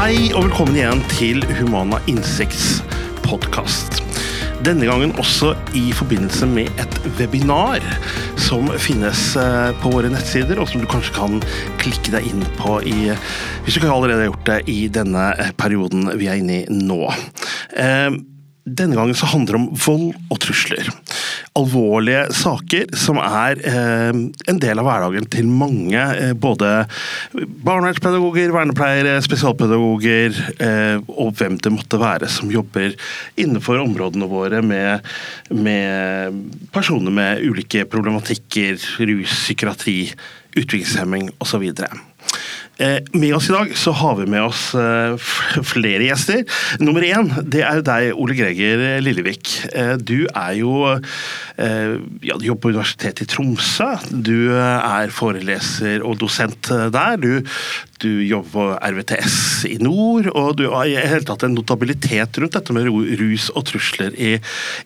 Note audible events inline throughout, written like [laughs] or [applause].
Hei og velkommen igjen til Humana Insekts podkast. Denne gangen også i forbindelse med et webinar som finnes eh, på våre nettsider, og som du kanskje kan klikke deg inn på i, hvis du ikke allerede har gjort det i denne eh, perioden vi er inne i nå. Eh, denne gangen så handler det om vold og trusler. Alvorlige saker som er eh, en del av hverdagen til mange. Eh, både barnevernspedagoger, vernepleiere, spesialpedagoger eh, og hvem det måtte være som jobber innenfor områdene våre med, med personer med ulike problematikker, rus, psykiatri, utviklingshemming osv. Eh, med oss i dag så har vi med oss eh, [laughs] flere gjester. Nummer én det er deg, Ole Greger Lillevik. Eh, du er jo ja, du jobber på Universitetet i Tromsø. Du er foreleser og dosent der. Du, du jobber på RVTS i nord, og du har i hele tatt en notabilitet rundt dette med rus og trusler i,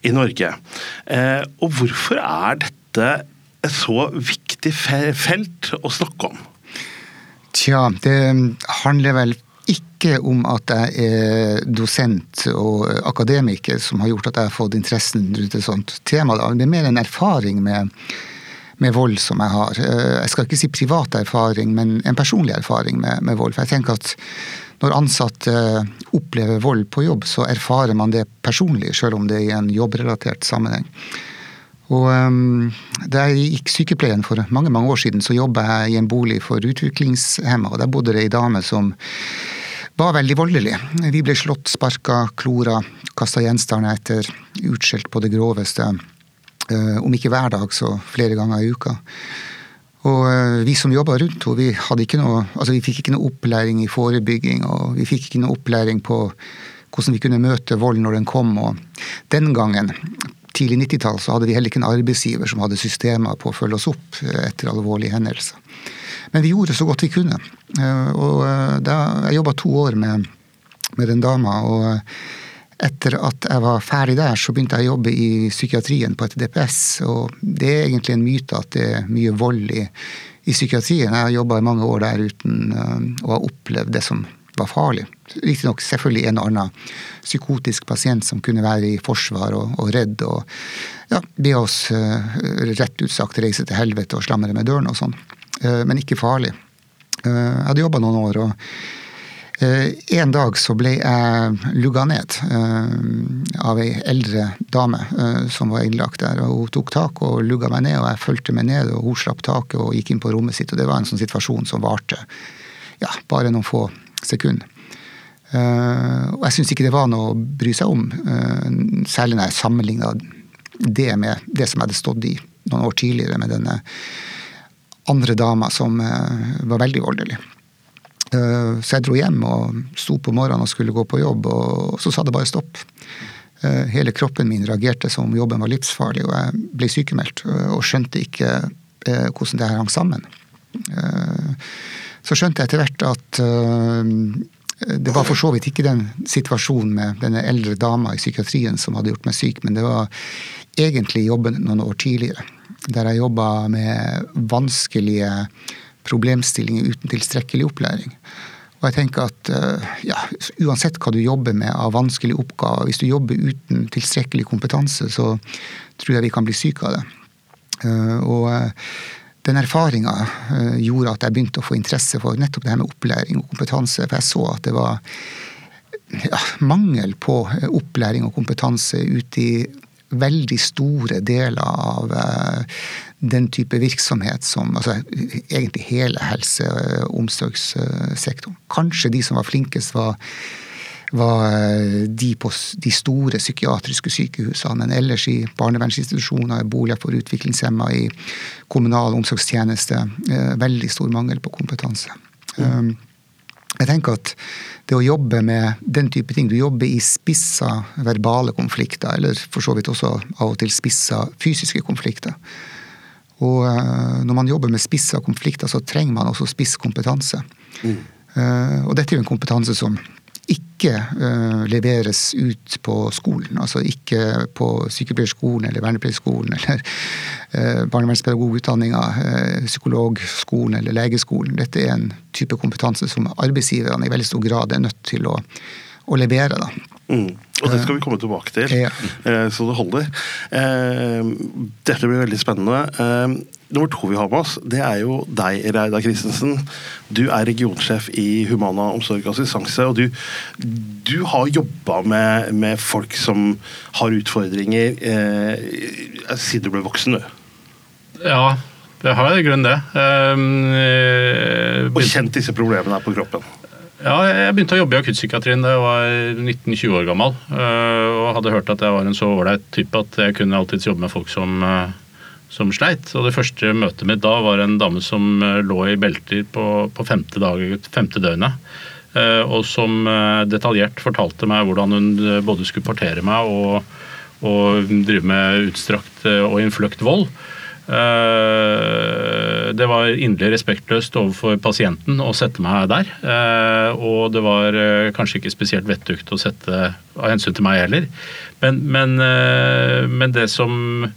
i Norge. Og hvorfor er dette et så viktig felt å snakke om? Tja, det handler vel ikke om at jeg er dosent og akademiker som har gjort at jeg har fått interessen rundt et sånt tema. Det er mer en erfaring med, med vold som jeg har. Jeg skal ikke si privat erfaring, men en personlig erfaring med, med vold. For jeg tenker at når ansatte opplever vold på jobb, så erfarer man det personlig, selv om det er i en jobbrelatert sammenheng. Og um, Da jeg gikk sykepleien for mange mange år siden, så jobba jeg i en bolig for utviklingshemma. og Der bodde det ei dame som var veldig voldelig. Vi ble slått, sparka, klora, kasta gjenstander etter, utskjelt på det groveste. Uh, om ikke hver dag, så flere ganger i uka. Og uh, vi som jobba rundt henne, vi, hadde ikke noe, altså vi fikk ikke noe opplæring i forebygging. Og vi fikk ikke noe opplæring på hvordan vi kunne møte vold når den kom. Og den gangen, tidlig 90-tall så hadde vi heller ikke en arbeidsgiver som hadde systemer på å følge oss opp eh, etter alvorlige hendelser. Men vi gjorde så godt vi kunne. Eh, og eh, da, jeg jobba to år med, med, den dama. og etter at jeg var ferdig der, så begynte jeg å jobbe i psykiatrien på et DPS. Og det er egentlig en myte at det er mye vold i, i psykiatrien. Jeg har jobba i mange år der uten å ha opplevd det som var farlig. Riktignok selvfølgelig en og annen psykotisk pasient som kunne være i forsvar og, og redd og ja, be oss uh, rett ut sagt reise til helvete og slamre med døren og sånn. Uh, men ikke farlig. Uh, jeg hadde jobba noen år, og en dag så ble jeg lugga ned av ei eldre dame som var innlagt der. og Hun tok tak og lugga meg ned, og jeg fulgte meg ned, og hun slapp taket og gikk inn på rommet sitt. og Det var en sånn situasjon som varte ja, bare noen få sekunder. Eh, og jeg syns ikke det var noe å bry seg om, eh, særlig når jeg sammenligna det med det som jeg hadde stått i noen år tidligere med denne andre dama som eh, var veldig voldelig. Så jeg dro hjem og sto på morgenen og skulle gå på jobb, og så sa det bare stopp. Hele kroppen min reagerte som om jobben var livsfarlig, og jeg ble sykemeldt og skjønte ikke hvordan det her hang sammen. Så skjønte jeg etter hvert at det var for så vidt ikke den situasjonen med denne eldre dama i psykiatrien som hadde gjort meg syk, men det var egentlig jobben noen år tidligere. Der jeg jobba med vanskelige problemstillinger uten tilstrekkelig opplæring. Og jeg tenker at eh, ja, Uansett hva du jobber med av vanskelige oppgaver, hvis du jobber uten tilstrekkelig kompetanse, så tror jeg vi kan bli syke av det. Eh, og eh, den erfaringa eh, gjorde at jeg begynte å få interesse for nettopp det her med opplæring og kompetanse. For jeg så at det var ja, mangel på eh, opplæring og kompetanse ute i veldig store deler av uh, den type virksomhet som altså, egentlig hele helse- og omsorgssektoren. Kanskje de som var flinkest, var var eh, de på de store psykiatriske sykehusene. Men ellers i barnevernsinstitusjoner, boliger for utviklingshemma, i kommunal omsorgstjeneste. Eh, veldig stor mangel på kompetanse. Mm. Jeg tenker at det å jobbe med den type ting Du jobber i spissa verbale konflikter, eller for så vidt også av og til spissa fysiske konflikter. Og når man jobber med spissa konflikter, så trenger man også spiss kompetanse. Mm. Og dette er jo en kompetanse som ikke uh, leveres ut på skolen. Altså ikke på sykepleierskolen eller vernepleierskolen eller uh, barnevernspedagogutdanninga, uh, psykologskolen eller legeskolen. Dette er en type kompetanse som arbeidsgiverne i veldig stor grad er nødt til å, å levere. da. Mm. Og det skal vi komme tilbake til, Ja. eh, så det holder. Eh, Dette blir veldig spennende. Eh, Nummer to vi har med oss, det er jo deg, Reidar Christensen. Du er regionsjef i Humana omsorg og assistanse, og du, du har jobba med, med folk som har utfordringer eh, siden du ble voksen, du. Ja, det har i grunnen det. Um, Og kjent disse problemene her på kroppen. Ja, jeg begynte å jobbe i akuttpsykiatrien da jeg var 19-20 år gammel. øh, Og hadde hørt at jeg var en så ålreit type at jeg kunne alltids jobbe med folk som, øh, som sleit. Og det første møtet mitt da var en dame som øh, lå i belter på, på femte, dag, femte døgnet. Og som detaljert fortalte meg hvordan hun både skulle partere meg og, og drive med utstrakt og innfløkt vold. Eh, Det var inderlig respektløst overfor pasienten å sette meg der. eh, Og det var eh, kanskje ikke spesielt vettugt å sette av hensyn til meg heller. Men, men, men det som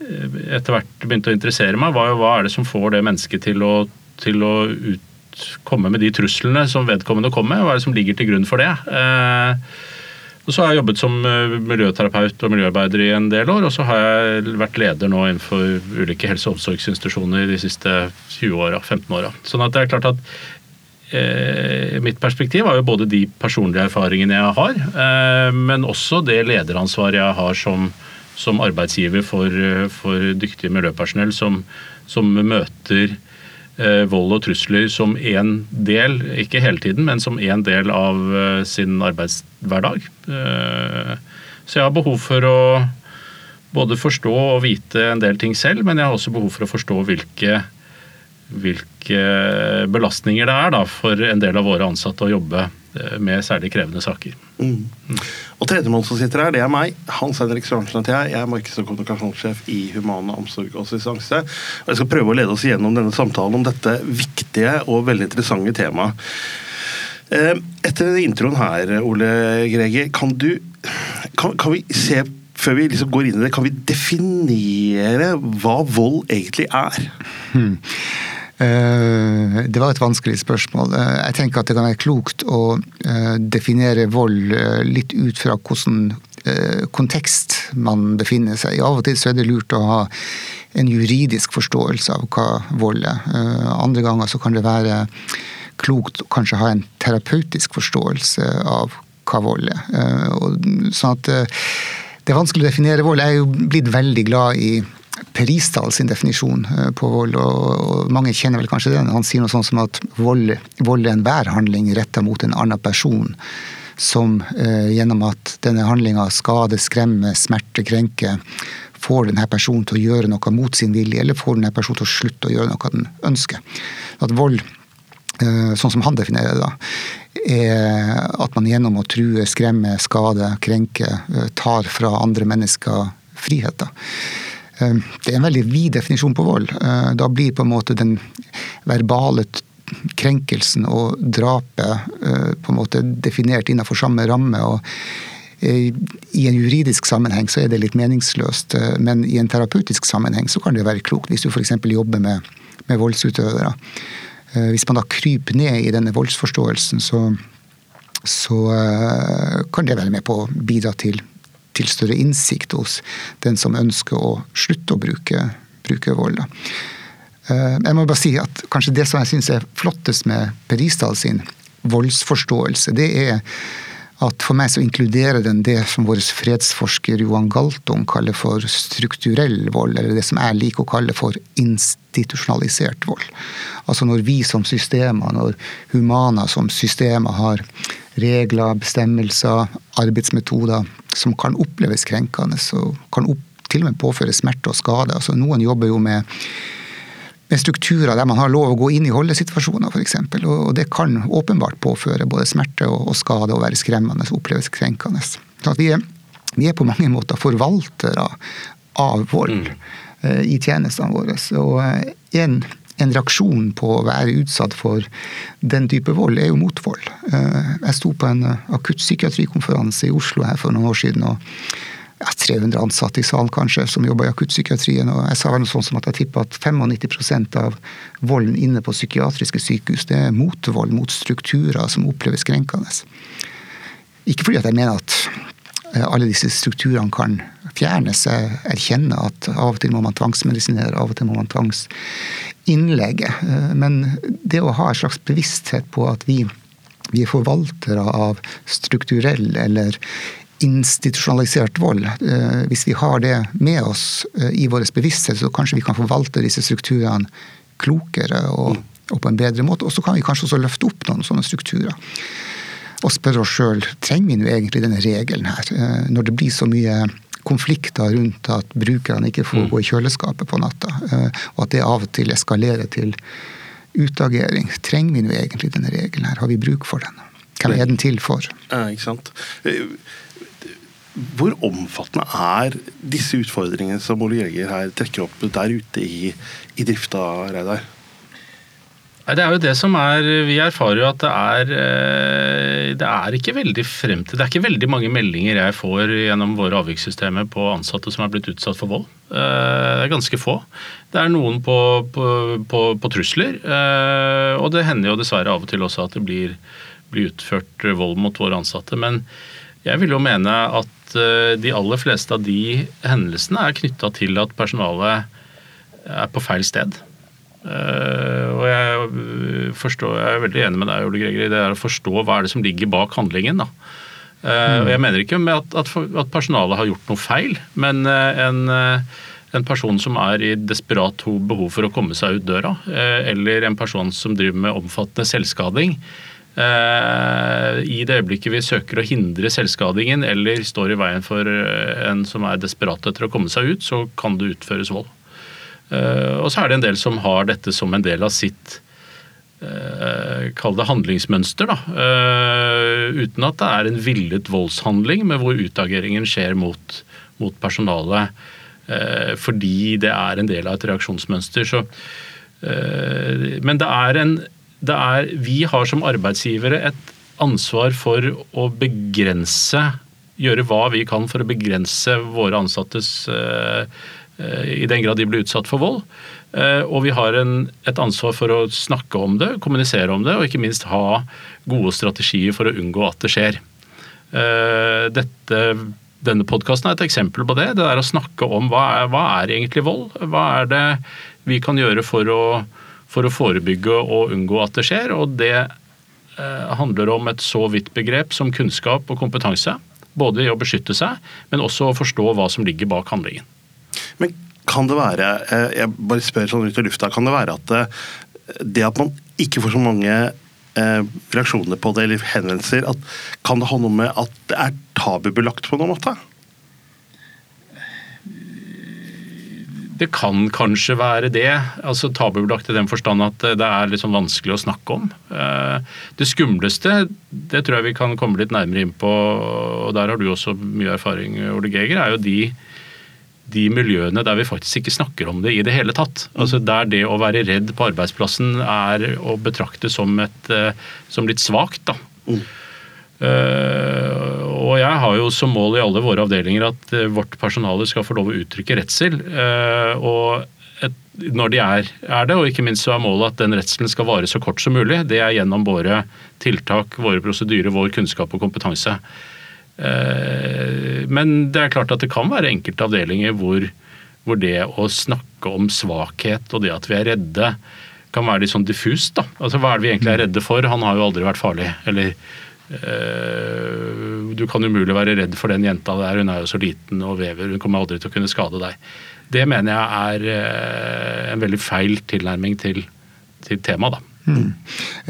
etter hvert begynte å interessere meg, var jo hva er det som får det mennesket til å, til å ut, komme med de truslene som vedkommende kommer med? Hva er det som ligger til grunn for det? Eh, og så har jeg jobbet som eh, miljøterapeut og miljøarbeider i en del år, og så har jeg vært leder nå innenfor ulike helse- og omsorgsinstitusjoner de siste 20 åra, 15 åra. Sånn at det er klart at eh, mitt perspektiv er jo både de personlige erfaringene jeg har, eh, men også det lederansvaret jeg har som, som arbeidsgiver for, eh, for dyktige miljøpersonell som, som møter vold og trusler som en del, ikke hele tiden, men som en del av eh, sin arbeidshverdag. Eh, så jeg har behov for å både forstå og vite en del ting selv, men jeg har også behov for å forstå hvilke, hvilke belastninger det er da, for en del av våre ansatte å jobbe eh, med særlig krevende saker. Mm. Og tredjemann som sitter her, det er meg. Hans Henrik Sørensen heter jeg. Jeg er markeds- og kommunikasjonssjef i Humane omsorg og assistanse. Og jeg skal prøve å lede oss gjennom denne samtalen om dette viktige og veldig interessante temaet. Eh, Etter introen her, Ole Greger, kan du kan, kan vi se før vi liksom går inn i det, kan vi definere hva vold egentlig er? Hmm. Eh, Det var et vanskelig spørsmål. Eh, Jeg tenker at det kan være klokt å eh, definere vold litt ut fra hvordan kontekst man befinner seg i. Av og til så er det lurt å ha en juridisk forståelse av hva vold er. Andre ganger så kan det være klokt å kanskje ha en terapeutisk forståelse av hva vold er. Sånn at det er vanskelig å definere vold. Jeg er jo blitt veldig glad i Per sin definisjon eh, på vold, og, mange kjenner vel kanskje den. Han sier noe sånt som at vold, vold er enhver handling retta mot en annen person. Som eh, gjennom at denne handlinga skader, skremmer, smerter, krenker, får denne personen til å gjøre noe mot sin vilje, eller får denne personen til å slutte å gjøre noe den ønsker. At vold eh, sånn som han definerer det, da, er at man gjennom å true, skremme, skade, krenke, eh, tar fra andre mennesker frihet. Eh, Det er en veldig vid definisjon på vold. Eh, Da blir på en måte den verbale krenkelsen og drapet eh, på en måte definert innenfor samme ramme. og eh, i en juridisk sammenheng så er det litt meningsløst, eh, men i en terapeutisk sammenheng så kan det være klokt. Hvis du f.eks. jobber med, med voldsutøvere. Eh, Hvis man da kryper ned i denne voldsforståelsen, så, så eh, kan det være med på å bidra til, til større innsikt hos den som ønsker å slutte å bruke, bruke vold. Eh, Jeg må bare si at kanskje det som jeg syns er flottest med Per Isdal sin voldsforståelse, det er at for meg så inkluderer den det som vår fredsforsker Johan Galtung kaller for strukturell vold, eller det som jeg liker å kalle for institusjonalisert vold. Altså når vi som systemer, når Humana som systemer har regler, bestemmelser, arbeidsmetoder som kan oppleves krenkende og kan opp, til og med påføre smerte og skade. Altså noen jobber jo med med strukturer der man har lov å gå inn i holdesituasjoner f.eks. Og det kan åpenbart påføre både smerte og, skade og være skremmende og oppleves krenkende. Så vi, er, vi er på mange måter forvaltere av vold mm. i tjenestene våre. Og eh, en, en reaksjon på å være utsatt for den type vold, er jo motvold. Eh, jeg sto på en akuttpsykiatrikonferanse i Oslo her for noen år siden. og ja, 300 ansatte i salen kanskje, som jobber i akuttpsykiatrien. og Jeg sa vel noe sånn som at jeg tippa at 95% av volden inne på psykiatriske sykehus det er motvold mot strukturer som oppleves krenkende. Ikke fordi at jeg mener at eh, alle disse strukturene kan fjernes. Jeg erkjenner at av og til må man tvangsmedisinere, av og til må man tvangsinnlegge. Eh, men det å ha en slags bevissthet på at vi, vi er forvaltere av strukturell eller institusjonalisert vold. Eh, hvis vi har det med oss eh, i vår bevissthet, så kanskje vi kan forvalte disse strukturene klokere og, og på en bedre måte. Og så kan vi kanskje også løfte opp noen sånne strukturer. Og spørre oss sjøl trenger vi nå egentlig denne regelen her. Eh, når det blir så mye konflikter rundt at brukerne ikke får mm. gå i kjøleskapet på natta, og at det av og til eskalerer til utagering. Trenger vi nå egentlig denne regelen her? Har vi bruk for den? Hvem er den til for? Ja, ikke sant. Hvor omfattende er disse utfordringene som Ole Greger her trekker opp der ute i, i drifta, Reidar? Det er jo det som er Vi erfarer jo at det er eh, Det er ikke veldig fremtid. Det er ikke veldig mange meldinger jeg får gjennom våre avvikssystemer på ansatte som er blitt utsatt for vold. Eh, det er ganske få. Det er noen på, på, på, på trusler. Eh, og det hender jo dessverre av og til også at det blir, blir utført vold mot våre ansatte. Men jeg vil jo mene at Eh, de aller fleste av de hendelsene er knytta til at personalet er på feil sted. Eh, og jeg, forstår, jeg er veldig enig med deg, Ole Greger, i det er å forstå hva er det som ligger bak handlingen. da. Mm. og Jeg mener ikke med at, at, at, personalet har gjort noe feil, men en, en person som er i desperat behov for å komme seg ut døra, eller en person som driver med omfattende selvskading, Eh, I det øyeblikket vi søker å hindre selvskadingen eller står i veien for eh, en som er desperat etter å komme seg ut, så kan det utføres vold. Eh, og så er det en del som har dette som en del av sitt Kall det handlingsmønster, da. Uten at det er en villet voldshandling, men hvor utageringen skjer mot, mot personalet fordi det er en del av et reaksjonsmønster. Så, men det er en er, vi har som arbeidsgivere et ansvar for å begrense Gjøre hva vi kan for å begrense våre ansattes uh, i den grad de blir utsatt for vold. Uh, og vi har en, et ansvar for å snakke om det, kommunisere om det, og ikke minst ha gode strategier for å unngå at det skjer. Dette, denne podkasten er et eksempel på det. Det er å snakke om hva er, hva er egentlig vold? Hva er det vi kan gjøre for å for å forebygge og unngå at det skjer. Og det eh, handler om et så vidt begrep som kunnskap og kompetanse. Både i å beskytte seg, men også å forstå hva som ligger bak handlingen. Men kan det være, eh, jeg bare spør sånn ut i lufta, kan det være at det, eh, det at man ikke får så mange reaksjoner på det, eller henvendelser, at, kan det ha noe med at det er tabubelagt på noen måte? Det kan kanskje være det. altså Tabubelagt i den forstand at det er liksom vanskelig å snakke om. Eh, det skumleste, det tror jeg vi kan komme litt nærmere inn på, og der har du også mye erfaring, Ole Geger, er jo de, de miljøene der vi faktisk ikke snakker om det i det hele tatt. Altså Der det å være redd på arbeidsplassen er å betrakte som, et, eh, som litt svakt. da. Mm. Uh, og jeg har jo som mål i alle våre avdelinger at uh, vårt personale skal få lov å uttrykke redsel. Uh, og et, når de er, er, det, og ikke minst så er målet at den redselen skal vare så kort som mulig. Det er gjennom våre tiltak, våre prosedyrer, vår kunnskap og kompetanse. Men det er klart at det kan være enkelte avdelinger hvor, hvor det å snakke om svakhet og det at vi er redde, kan være litt sånn diffust. da. Altså Hva er det vi egentlig er redde for? Han har jo aldri vært farlig. eller du kan umulig være redd for den jenta der, hun er jo så liten og vever, hun kommer aldri til å kunne skade deg. Det mener jeg er eh, en veldig feil tilnærming til, til temaet, da. Mm.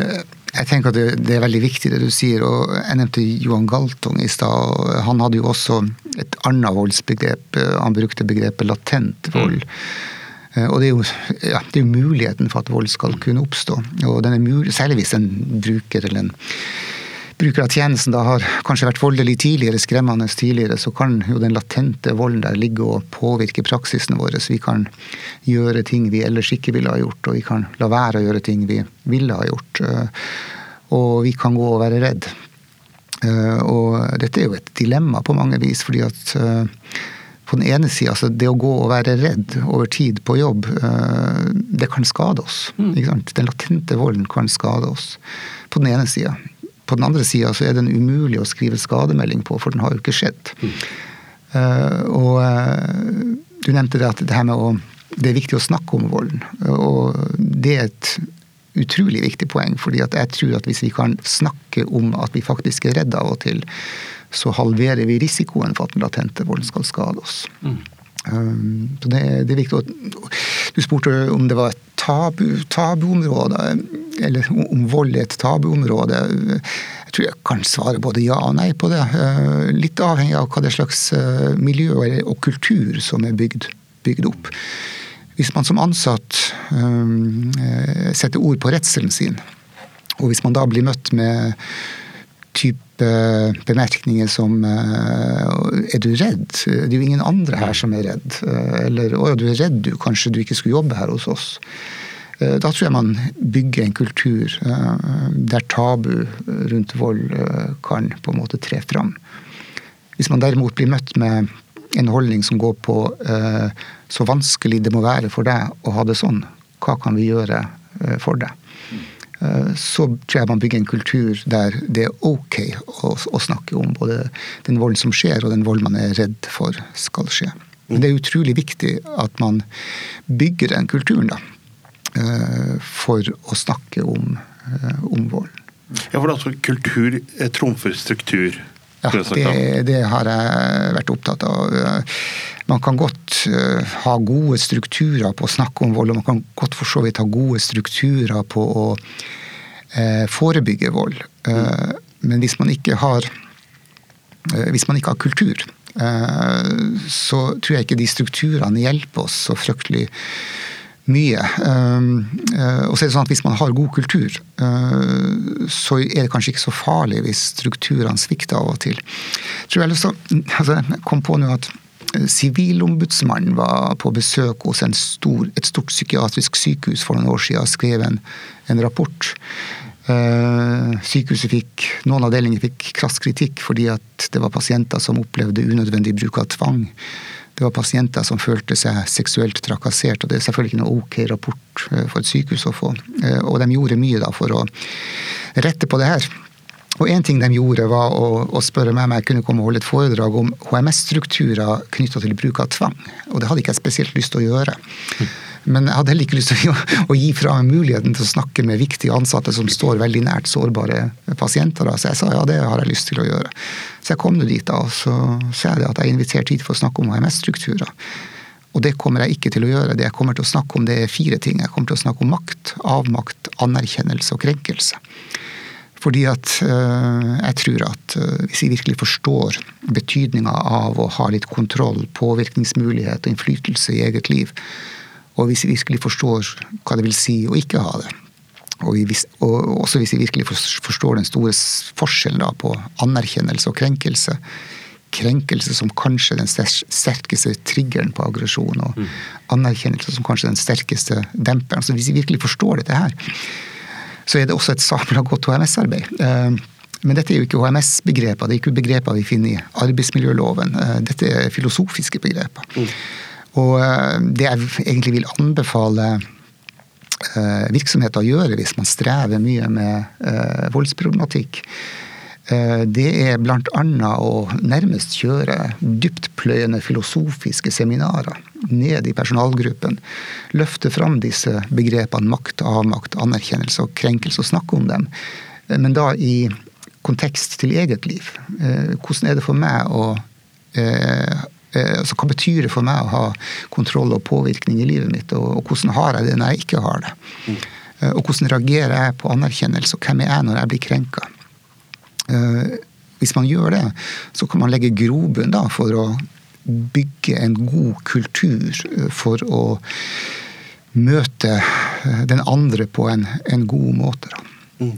Eh, jeg tenker at det, det, er veldig viktig det du sier. og Jeg nevnte Johan Galtung i stad. Han hadde jo også et annet voldsbegrep. Han brukte begrepet latent vold. Mm. Og det er, jo, ja, det er jo muligheten for at vold skal kunne oppstå. Og den er mulig, Særlig hvis en bruker eller en bruker av tjenesten da har kanskje vært voldelig tidligere, skremmende tidligere, så kan jo den latente volden der ligge og påvirke praksisene våre. Så vi kan gjøre ting vi ellers ikke ville ha gjort, og vi kan la være å gjøre ting vi ville ha gjort. Eh, og vi kan gå og være redd. Eh, og dette er jo et dilemma på mange vis, fordi at eh, på den ene sida, altså det å gå og være redd over tid på jobb, det kan skade oss. Mm. Den latente volden kan skade oss. På den ene sida. På den andre sida så er den umulig å skrive skademelding på, for den har jo ikke skjedd. Mm. Uh, og uh, du nevnte det at det her med å Det er viktig å snakke om volden. Og det er et utrolig viktig poeng, fordi at jeg tror at hvis vi kan snakke om at vi faktisk er redde av og til, så halverer vi risikoen for at den latente volden skal skade oss. Mm. Um, så det, det, er viktig. Du spurte om det var et tabu, tabuområde eller om vold er et tabuområde. Jeg tror jeg kan svare både ja og nei på det. Eh, litt avhengig av hva det slags eh, miljø og kultur som er bygd, bygd opp. Hvis man som ansatt eh, setter ord på redselen sin, og hvis man da blir møtt med type bemerkninger som Er du redd? Det er jo ingen andre her som er redd. Eller å ja, du er redd du, kanskje du ikke skulle jobbe her hos oss. Eh, da tror jeg man bygger en kultur eh, der tabu rundt vold eh, kan på en måte tre fram. Hvis man derimot blir møtt med en holdning som går på så vanskelig det må være for deg å ha det sånn, hva kan vi gjøre for deg? Så tror jeg man bygger en kultur der det er ok å, å snakke om både den volden som skjer, og den vold man er redd for skal skje. Men det er utrolig viktig at man bygger den kulturen, da. Eh, for å snakke om, eh, om vold. Ja, for da kultur trumfer struktur? Ja, det, det, har jeg vært opptatt av. Man kan godt eh, ha gode strukturer på å snakke om vold, og man kan godt for så vidt ha gode strukturer på å forebygge vold. Men hvis man ikke har, hvis man ikke har kultur, så tror jeg ikke de strukturene hjelper oss så fryktelig mye. Ehm, eh, og så er det sånn at Hvis man har god kultur, eh, så er det kanskje ikke så farlig hvis strukturene svikter av og til. Jeg tror jeg, lyst altså, jeg kom på nå at eh, Sivilombudsmannen var på besøk hos stor, et stort psykiatrisk sykehus for noen år siden og skrev en, en rapport. Sykehuset fikk, Noen avdelinger fikk krass kritikk fordi at det var pasienter som opplevde unødvendig bruk av tvang det var pasienter som følte seg seksuelt trakassert, og det er selvfølgelig ikke noe ok rapport eh, for et sykehus å få. Eh, og de gjorde mye da for å rette på det her. Og én ting de gjorde, var å, spørre meg om jeg kunne komme og holde et foredrag om HMS-strukturer knytta til bruk av tvang. Og det hadde ikke jeg spesielt lyst til å gjøre. Men jeg hadde heller ikke lyst til å, å gi fra meg muligheten til å snakke med viktige ansatte som står veldig nært sårbare pasienter. Da. Så jeg sa ja, det har jeg lyst til å gjøre. Så jeg kom nå dit, da, og så ser jeg at jeg er invitert hit for å snakke om HMS-strukturer. Og det kommer jeg ikke til å gjøre. Det jeg kommer til å snakke om, det er fire ting. Jeg kommer til å snakke om makt, avmakt, anerkjennelse og krenkelse. Fordi at øh, jeg tror at øh, hvis vi virkelig forstår betydninga av å ha litt kontroll, påvirkningsmulighet og innflytelse i eget liv, og hvis vi virkelig forstår hva det vil si å ikke ha det. Og, vi, og også hvis vi virkelig forstår den store forskjellen på anerkjennelse og krenkelse. Krenkelse som kanskje den sterkeste triggeren på aggresjon, og mm. anerkjennelse som kanskje den sterkeste demperen. Så hvis vi virkelig forstår dette her, så er det også et sabla godt HMS-arbeid. Eh, men dette er jo ikke HMS-begreper, det er ikke begreper vi finner i arbeidsmiljøloven. Eh, dette er filosofiske begreper. Mm. Og eh, det jeg egentlig vil anbefale eh, virksomheter å gjøre hvis man strever mye med eh, voldsproblematikk, det er bl.a. å nærmest kjøre dyptpløyende filosofiske seminarer ned i personalgruppen. Løfte fram disse begrepene makt, avmakt, anerkjennelse og krenkelse, og snakke om dem. Men da i kontekst til eget liv. Hvordan er det for meg å altså, hva betyr det for meg å ha kontroll og påvirkning i livet mitt, og, og hvordan har jeg det når jeg ikke har det? Mm. Eh, og hvordan reagerer jeg på anerkjennelse, og hvem er jeg når jeg blir krenka? Eh, hvis man gjør det, så kan man legge grobunn for å bygge en god kultur for å møte den andre på en, en god måte. Mm.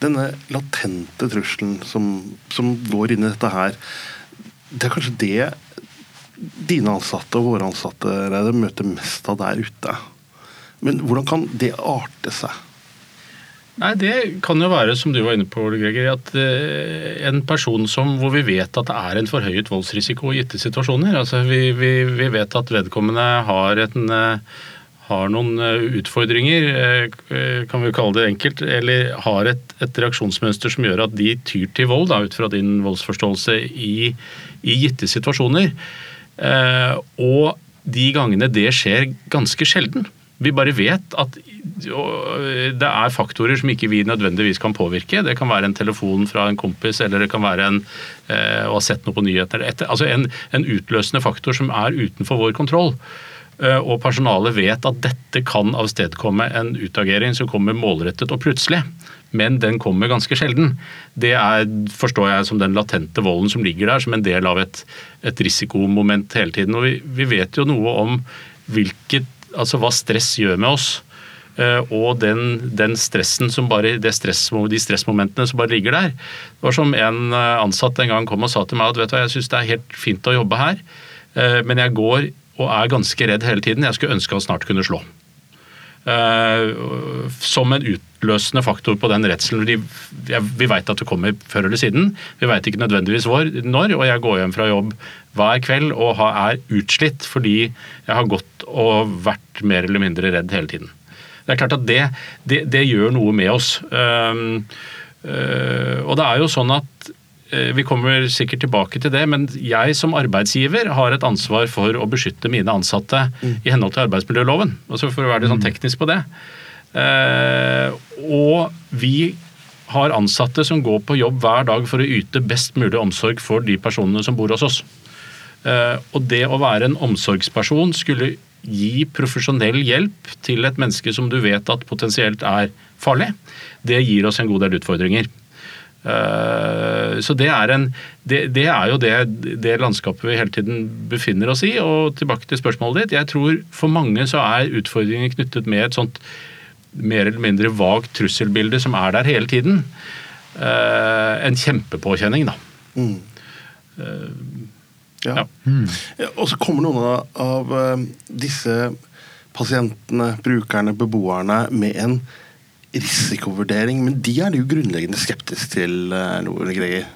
denne latente trusselen som, som går inn i dette her, det er kanskje det dine ansatte og våre ansatte Reide, møter mest av der ute. Men hvordan kan det arte seg? Nei, Det kan jo være, som du var inne på, Greger, at eh, en person som, hvor vi vet at det er en forhøyet voldsrisiko i gitte situasjoner. Altså, vi, vi, vi vet at vedkommende har, en, eh, har noen eh, utfordringer, kan vi kalle det enkelt, eller har et, et reaksjonsmønster som gjør at de tyr til vold, da, ut fra din voldsforståelse, i, i gitte situasjoner. Og de gangene det skjer ganske sjelden. Vi bare vet at det er faktorer som ikke vi nødvendigvis kan påvirke. Det kan være en telefon fra en kompis, eller det kan være en, eh, å ha sett noe på nyheter. Altså en, en, utløsende faktor som er utenfor vår kontroll. Eh, og personalet vet at dette kan avstedkomme en utagering som kommer målrettet og plutselig. Men den kommer ganske sjelden. Det er, forstår jeg som den latente volden som ligger der, som en del av et, et risikomoment hele tiden. Og vi, vi vet jo noe om hvilket altså hva stress gjør med oss. Eh, og den, den stressen som bare, stress, de stressmomentene som bare ligger der. Det var som en eh, ansatt en gang kom og sa til meg at vet du, jeg syns det er helt fint å jobbe her, men jeg går og er ganske redd hele tiden. Jeg skulle ønske han snart kunne slå. Som en utløsende faktor på den redselen. Vi veit at det kommer før eller siden. Vi veit ikke nødvendigvis når, og jeg går hjem fra jobb hver kveld og er utslitt fordi jeg har gått og vært mer eller mindre redd hele tiden. Det er klart at det, det, det gjør noe med oss. Uh, uh, og det er jo sånn at uh, vi kommer sikkert tilbake til det, men jeg som arbeidsgiver har et ansvar for å beskytte mine ansatte mm. i henhold til arbeidsmiljøloven. Altså for å være litt sånn mm. teknisk på det. Uh, og vi har ansatte som går på jobb hver dag for å yte best mulig omsorg for de personene som bor hos oss. Eh, og det å være en omsorgsperson skulle gi profesjonell hjelp til et menneske som du vet at potensielt er farlig, det gir oss en god del utfordringer. Eh, så det er, en, det, det er jo det, det, landskapet vi hele tiden befinner oss i. Og tilbake til spørsmålet ditt. Jeg tror for mange så er utfordringen knyttet med et sånt mer eller mindre vagt trusselbilde som er der hele tiden. Eh, en kjempepåkjenning, da. Mm. Ja. Mm. Og så kommer noen av, av eh, disse pasientene, brukerne, beboerne med en risikovurdering, men de er du grunnleggende skeptisk til, noe, Lore Greger?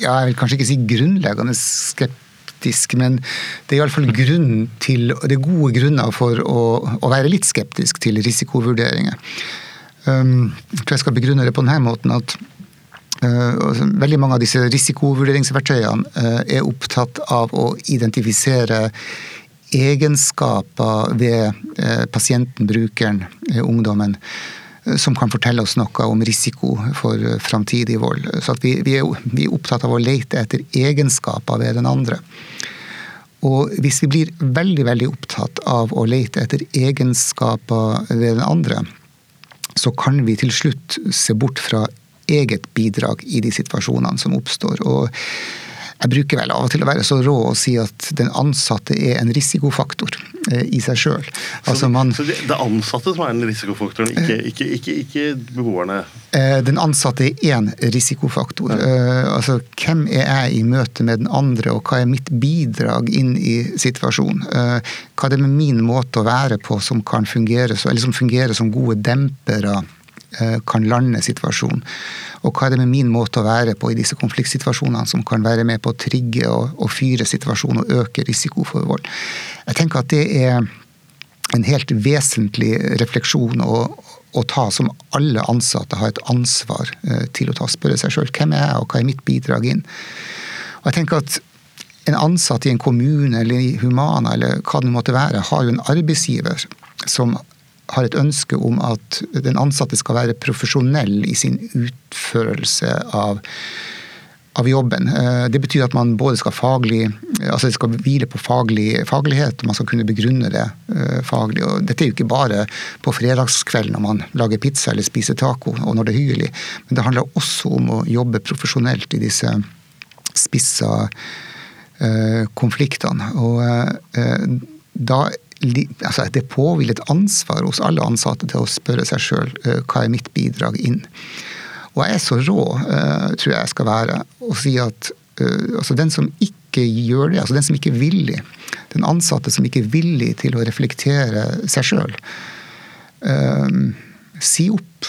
Ja, jeg vil kanskje ikke si grunnleggende skeptisk, men det er iallfall grunn til, det er gode grunner for å, å være litt skeptisk til risikovurderinger. Um, jeg tror jeg skal begrunne det på denne måten at uh, veldig mange av disse risikovurderingsverktøyene uh, er opptatt av å identifisere egenskaper ved uh, pasienten, brukeren, ungdommen, som kan fortelle oss noe om risiko for framtidig vold. Så vi, vi, er, vi, er, opptatt av å lete etter egenskaper ved den andre. Og hvis vi blir veldig, veldig opptatt av å lete etter egenskaper ved den andre, så kan vi til slutt se bort fra eget bidrag i de situasjonene som oppstår. Og jeg bruker vel av og til å være så rå og si at den ansatte er en risikofaktor eh, i seg sjøl. Altså så det er ansatte som er den risikofaktoren, ikke, ikke, ikke, ikke beboerne? Eh, den ansatte er én risikofaktor. Ja. Eh, altså, hvem er jeg i møte med den andre, og hva er mitt bidrag inn i situasjonen? Hva er det med min måte å være på som kan fungere, eller som fungerer som gode dempere Eh, kan lande situasjonen. Og hva er det med min måte å være på i disse konfliktsituasjonene som kan være med på å trigge og, og fyre situasjonen og øke risiko for vold. Jeg tenker at det er en helt vesentlig refleksjon å, å ta, som alle ansatte har et ansvar eh, til å ta. Spørre seg sjøl hvem er jeg, og hva er mitt bidrag inn. Og jeg tenker at en ansatt i en kommune eller i Humana eller hva det måtte være, har jo en arbeidsgiver som har et ønske om at den ansatte skal være profesjonell i sin utførelse av, av jobben. Eh, det betyr at man både skal faglig, altså det skal hvile på faglig, faglighet, og man skal kunne begrunne det eh, faglig. Og dette er jo ikke bare på fredagskveld når man lager pizza eller spiser taco, og når det er hyggelig. Men det handler også om å jobbe profesjonelt i disse spissa eh, konfliktene. Og da altså Det påhviler et ansvar hos alle ansatte til å spørre seg sjøl eh, hva er mitt bidrag inn. Og jeg er så rå, uh, tror jeg jeg skal være, å si at uh, altså den som ikke gjør det, altså den som ikke er villig, den ansatte som ikke er villig til å reflektere seg sjøl, si opp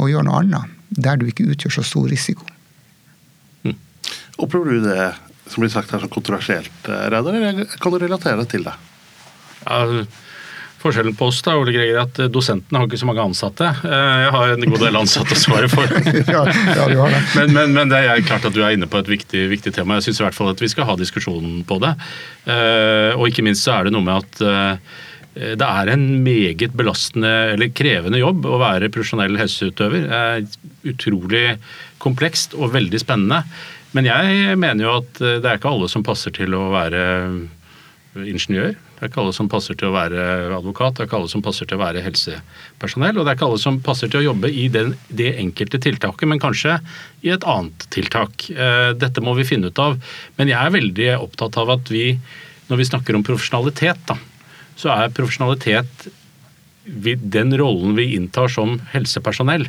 og gjør noe annet der du ikke utgjør så stor risiko. Mm. Opplever du det som blir sagt her som kontroversielt, Reidar, eller kan du relatere det til det? Ja, Forskjellen på oss da, Ole Greger, at dosentene har ikke så mange ansatte. Eh, jeg har en god del ansatte å svare for. [laughs] ja, ja, du har det. [laughs] Men, men, men, det er klart at du er inne på et viktig, viktig tema. Jeg syns i hvert fall at vi skal ha diskusjonen på det. Eh, og ikke minst så er det noe med at eh, det er en meget belastende eller krevende jobb å være profesjonell helseutøver. Det er utrolig komplekst og veldig spennende. Men jeg mener jo at det er ikke alle som passer til å være ingeniør. Det er ikke alle som passer til å være advokat, det er ikke alle som passer til å være helsepersonell. Og det er ikke alle som passer til å jobbe i den, det enkelte tiltaket, men kanskje i et annet tiltak. Eh, dette må vi finne ut av. Men jeg er veldig opptatt av at vi, når vi snakker om profesjonalitet, da, så er profesjonalitet den rollen vi inntar som helsepersonell,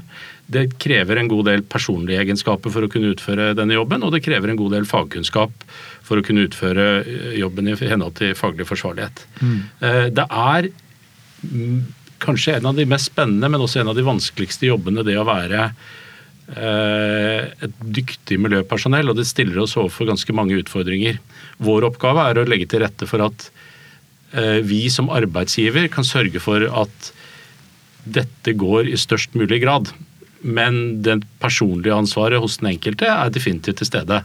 det krever en god del personlige egenskaper for å kunne utføre denne jobben, og det krever en god del fagkunnskap for å kunne utføre eh, jobben i henhold til faglig forsvarlighet. Mm. Eh, det er kanskje en av de mest spennende, men også en av de vanskeligste jobbene, det å være eh, et dyktig miljøpersonell, og det stiller oss overfor ganske mange utfordringer. Vår oppgave er å legge til rette for at vi som arbeidsgiver kan sørge for at dette går i størst mulig grad. Men det personlige ansvaret hos den enkelte er definitivt til stede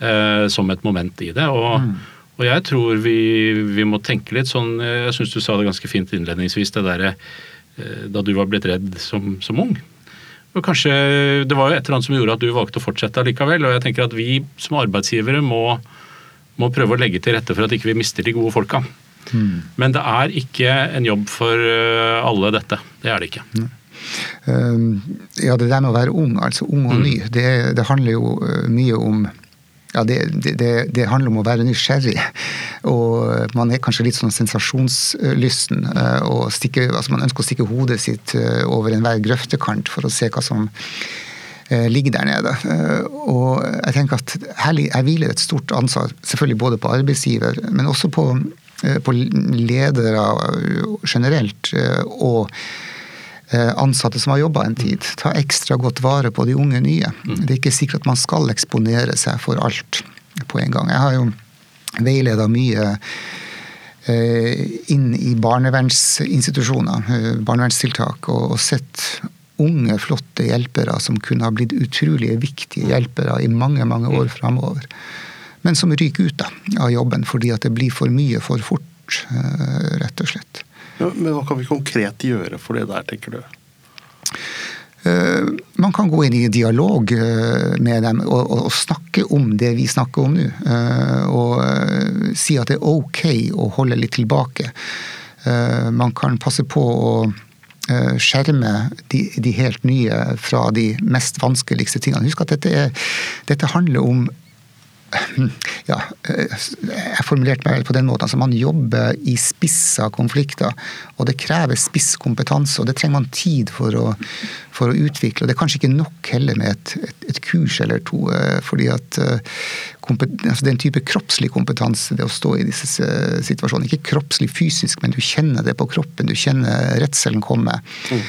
eh, som et moment i det. Og, mm. og jeg tror vi, vi, må tenke litt sånn Jeg syns du sa det ganske fint innledningsvis, det derre eh, da du var blitt redd som, som, ung. Og kanskje Det var jo et eller annet som gjorde at du valgte å fortsette likevel. Og jeg tenker at vi som arbeidsgivere må, må prøve å legge til rette for at ikke vi mister de gode folka. Mm. Men det er ikke en jobb for eh, alle, dette. Det er det ikke. Mm. ja, det der med å være ung, altså ung og mm. ny, det, det handler jo eh, mye om ja, det, det, det, handler om å være nysgjerrig. Og man er kanskje litt sånn sensasjonslysten. Eh, og stikke, altså man ønsker å stikke hodet sitt over enhver grøftekant for å se hva som ligger der nede. Og jeg tenker at her, her hviler et stort ansvar, selvfølgelig både på arbeidsgiver, men også på Eh, på ledere generelt eh, og eh, ansatte som har jobba en tid. Ta ekstra godt vare på de unge nye. Mm. Det er ikke sikkert at man skal eksponere seg for alt på en gang. Jeg har jo veileda mye inn i barnevernsinstitusjoner, barnevernstiltak, og sett unge, flotte hjelpere som kunne ha blitt utrolig viktige hjelpere i mange, mange år framover men som ryker ut da, av jobben fordi at det blir for mye for fort, eh, rett og slett. Men hva kan vi konkret gjøre for det der, tenker du? Eh, man kan gå inn i dialog eh, med dem og, og, og snakke om det vi snakker om nå. Og si at det er ok å holde litt tilbake. Man kan passe på å skjerme de, de helt nye fra de mest vanskeligste tingene. Husk at dette, er, dette handler om ja, jeg formulerte meg vel på den måten. altså Man jobber i spissa konflikter, og det krever spisskompetanse. Og det trenger man tid for å, for å utvikle. Og det er kanskje ikke nok heller med et, et, et kurs eller to. Eh, fordi at eh, altså Det er en type kroppslig kompetanse, det å stå i disse situasjonene. Ikke kroppslig fysisk, men du kjenner det på kroppen. Du kjenner redselen komme. Mm.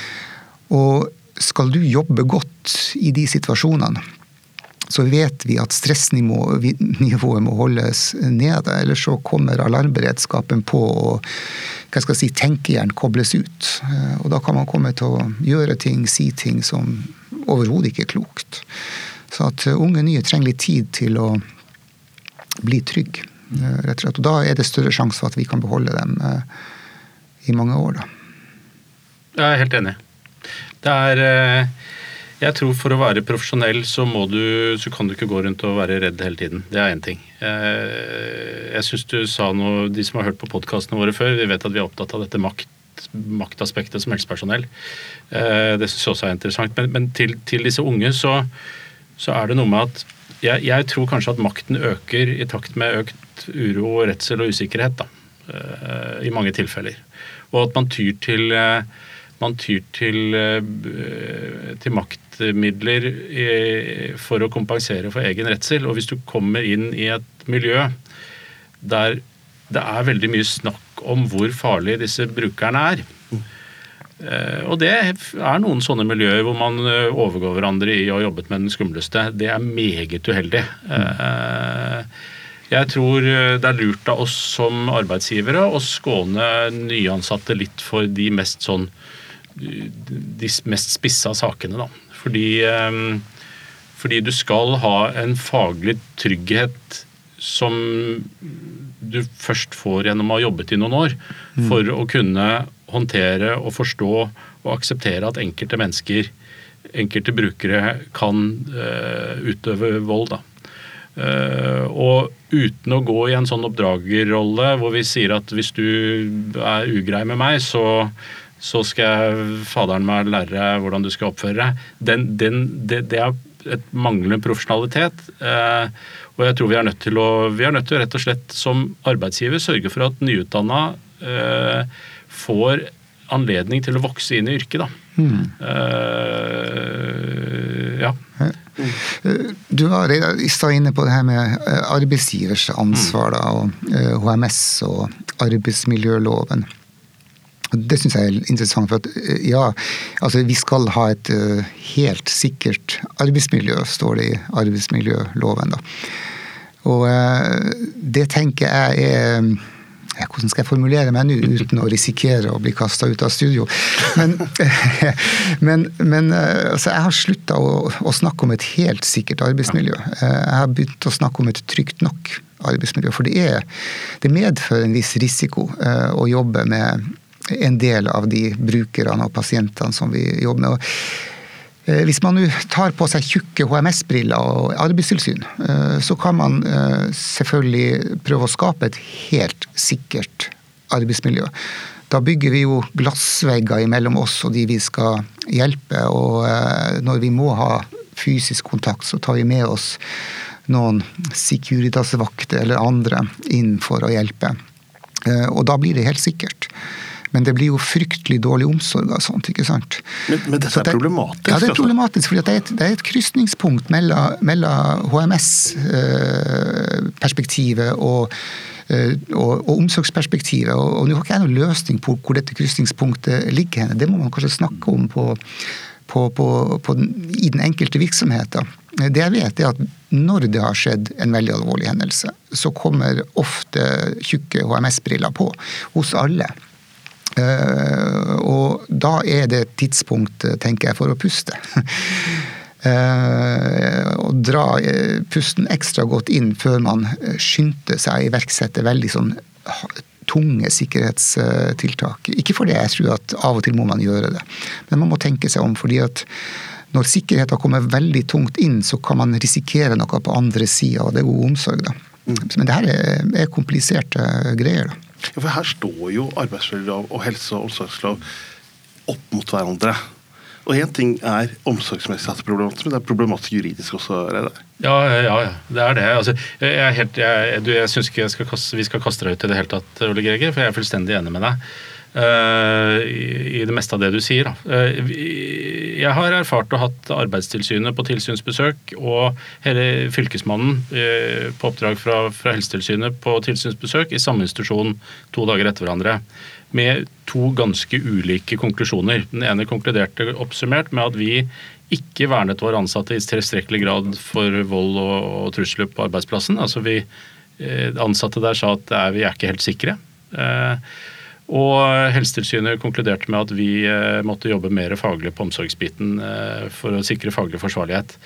Og skal du jobbe godt i de situasjonene, så vet vi at stressnivået må holdes nede. Ellers så kommer alarmberedskapen på og hva skal jeg si, tenkehjern kobles ut. Eh, og da kan man komme til å gjøre ting, si ting som overhodet ikke er klokt. Så at eh, unge nye trenger litt tid til å bli trygge, eh, rett og slett. Og da er det større sjanse for at vi kan beholde dem i mange år, da. Jeg er helt enig. Det er jeg tror for å være profesjonell så, du, så kan du ikke gå rundt og være redd hele tiden. Det er én ting. Jeg, synes du sa noe De som har hørt på podkastene våre før, vi vet at vi er opptatt av dette makt, maktaspektet som helsepersonell. Eh, det syns jeg også er interessant. Men, men til, til, disse unge så, så, er det noe med at jeg, jeg, tror kanskje at makten øker i takt med økt uro, redsel og usikkerhet. da, eh, I mange tilfeller. Og at man tyr til eh, man tyr til, til maktmidler for å kompensere for egen redsel. Og hvis du kommer inn i et miljø der det er veldig mye snakk om hvor farlig disse brukerne er, Eh, og det er noen sånne miljøer hvor man eh, overgår hverandre i å ha jobbet med den skumleste. Det er meget uheldig. Eh, jeg tror det er lurt av oss som arbeidsgivere å skåne nyansatte litt for de mest sånn de mest spissa sakene, da. Fordi, fordi du skal ha en faglig trygghet som du først får gjennom å ha jobbet i noen år, for å kunne håndtere og forstå og akseptere at enkelte mennesker, enkelte brukere, kan uh, utøve vold. da. Uh, og uten å gå i en sånn oppdragerrolle hvor vi sier at hvis du er ugrei med meg, så, så skal jeg faderen meg lære deg hvordan du skal oppføre deg. Den, den, det, det, er et manglende profesjonalitet. Eh, og jeg tror vi er nødt til å vi er nødt til å rett og slett som arbeidsgiver sørge for at nyutdanna eh, får anledning til å vokse inn i yrket. da. Mm. Eh, ja. Du var i stad inne på det her med eh, arbeidsgivers ansvar da, og HMS eh, og arbeidsmiljøloven. Det syns jeg er interessant. for at ja, altså Vi skal ha et helt sikkert arbeidsmiljø, står det i arbeidsmiljøloven. da. Og det tenker jeg er hvordan skal jeg formulere meg nå uten å risikere å bli kasta ut av studio? Men, [laughs] men, men eh, altså, jeg har slutta å, å, snakke om et helt sikkert arbeidsmiljø. Eh, jeg har begynt å snakke om et trygt nok arbeidsmiljø. For det, er, det medfører en viss risiko eh, å jobbe med en del av de brukerne og pasientene som vi jobber med. Og Eh, hvis man tar på seg tjukke HMS-briller og arbeidstilsyn, eh, så kan man eh, selvfølgelig prøve å skape et helt sikkert arbeidsmiljø. Da bygger vi jo glassvegger mellom oss og de vi skal hjelpe. Og når vi må ha fysisk kontakt, så tar vi med oss noen Securitas-vakter eller andre inn for å hjelpe. Og da blir det helt sikkert. Men det blir jo fryktelig dårlig omsorg av sånt. ikke sant? Men, men dette er problematisk? Ja, det er altså. problematisk. fordi det er et, det er et krysningspunkt mellom, mellom HMS-perspektivet eh, og, eh, og, og, omsorgsperspektivet. Og, og nå har ikke jeg noen løsning på hvor dette krysningspunktet ligger. henne. Det må man kanskje snakke om på, på, på, i den enkelte virksomhet. Det jeg vet, er at når det har skjedd en veldig alvorlig hendelse, så kommer ofte tjukke HMS-briller på hos alle. Eh, og da er det et tidspunkt, eh, tenker jeg, for å puste. [laughs] og eh, dra pusten ekstra godt inn før man skynder seg å iverksette veldig sånn tunge sikkerhetstiltak. Ikke fordi jeg tror at av og til må man gjøre det, men man må tenke seg om. fordi at når sikkerheten kommer veldig tungt inn, så kan man risikere noe på andre sida, og det er god omsorg. da. Mm. Men det her er, er kompliserte greier. da. Ja, for her står jo arbeidsmiljølov og helse- og omsorgslov opp mot hverandre. Og én ting er omsorgsmessig at det er problematisk, men det er problematisk juridisk også? Reidar. Ja, ja, ja, det er det. Altså, jeg, jeg, jeg syns ikke skal kaste, vi skal kaste deg ut i det hele tatt, Ole Greger, for jeg er fullstendig enig med deg. Uh, i, det meste av det du sier. Uh, jeg har erfart og hatt Arbeidstilsynet på tilsynsbesøk og hele Fylkesmannen uh, på oppdrag fra, fra, Helsetilsynet på tilsynsbesøk i samme institusjon to dager etter hverandre. Med to ganske ulike konklusjoner. Den ene konkluderte oppsummert med at vi ikke vernet våre ansatte i tilstrekkelig grad for vold og, og trusler på arbeidsplassen. Altså vi, ansatte der sa at vi er ikke helt sikre. Uh, og Helsetilsynet konkluderte med at vi eh, måtte jobbe mer faglig på omsorgsbiten eh, for å sikre faglig forsvarlighet.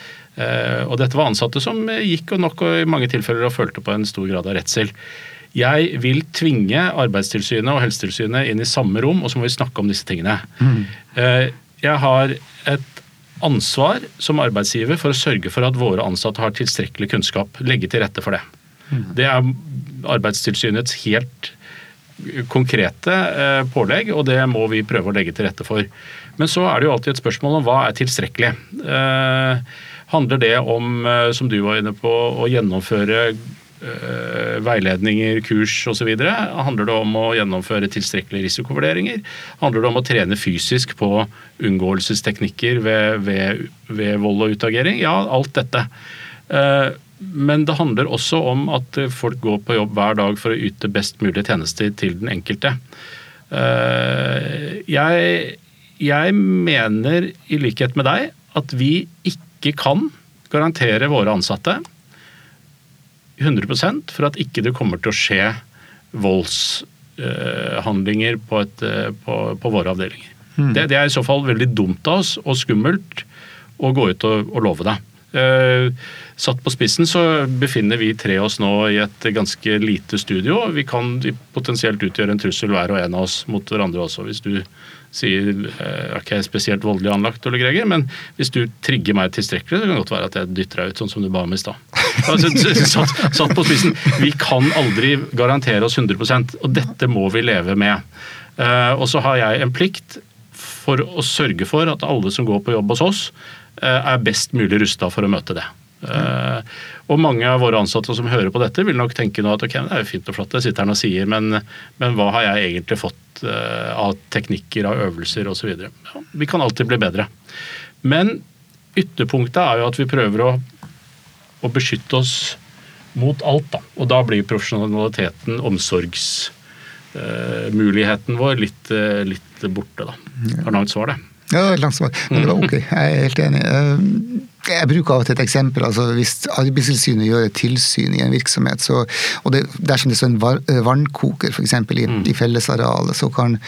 Eh, og dette var ansatte som gikk og nok og i mange tilfeller og følte på en stor grad av redsel. Jeg vil tvinge Arbeidstilsynet og Helsetilsynet inn i samme rom, og så må vi snakke om disse tingene. Mm. Jeg har et ansvar som arbeidsgiver for å sørge for at våre ansatte har tilstrekkelig kunnskap. Legge til rette for det. Mm. Det er Arbeidstilsynets helt konkrete eh, pålegg, og det må vi prøve å legge til rette for. Men så er det jo alltid et spørsmål om hva er tilstrekkelig. Eh, handler det om, eh, som du var inne på, å gjennomføre veiledninger, kurs osv.? Handler det om å gjennomføre tilstrekkelige risikovurderinger? Handler det om å trene fysisk på unngåelsesteknikker ved, ved, ved vold og utagering? Ja, alt dette. Men det handler også om at folk går på jobb hver dag for å yte best mulig tjenester til den enkelte. Uh, jeg, jeg mener, i likhet med deg, at vi ikke kan garantere våre ansatte 100% for at ikke det kommer til å skje voldshandlinger på, et, på, på våre avdelinger. Mm. Det, det, er i så fall veldig dumt av oss og skummelt å gå ut og, og love det. Uh, satt på spissen så befinner vi tre oss nå i et ganske lite studio. Vi kan potensielt utgjøre en trussel hver og en av oss mot hverandre også, hvis du sier jeg er ikke spesielt voldelig anlagt, Ole Greger, men hvis du trigger meg tilstrekkelig, så kan det godt være at jeg dytter deg ut, sånn som du ba om i stad. Altså, [laughs] satt, satt, på spissen. Vi kan aldri garantere oss 100% og dette må vi leve med. Uh, og så har jeg en plikt for å sørge for at alle som går på jobb hos oss, Eh, er best mulig rusta for å møte det. Uh, og mange av våre ansatte som hører på dette, vil nok tenke nå at ok, det er jo fint og flott det sitter han og sier, men, men hva har jeg egentlig fått uh, av teknikker, av øvelser osv. Ja, vi kan alltid bli bedre. Men ytterpunktet er jo at vi prøver å, å beskytte oss mot alt. Da. Og da blir profesjonaliteten, omsorgsmuligheten uh, vår, litt, litt borte. da. Har langt svar, det. Ja, langt svar. Men det var ok. Jeg er helt enig. Eh, jeg bruker av og til et eksempel. altså Hvis Arbeidstilsynet gjør et tilsyn i en virksomhet, så, og det, dersom det står en eh, vannkoker f.eks. I, mm. i fellesarealet, så kan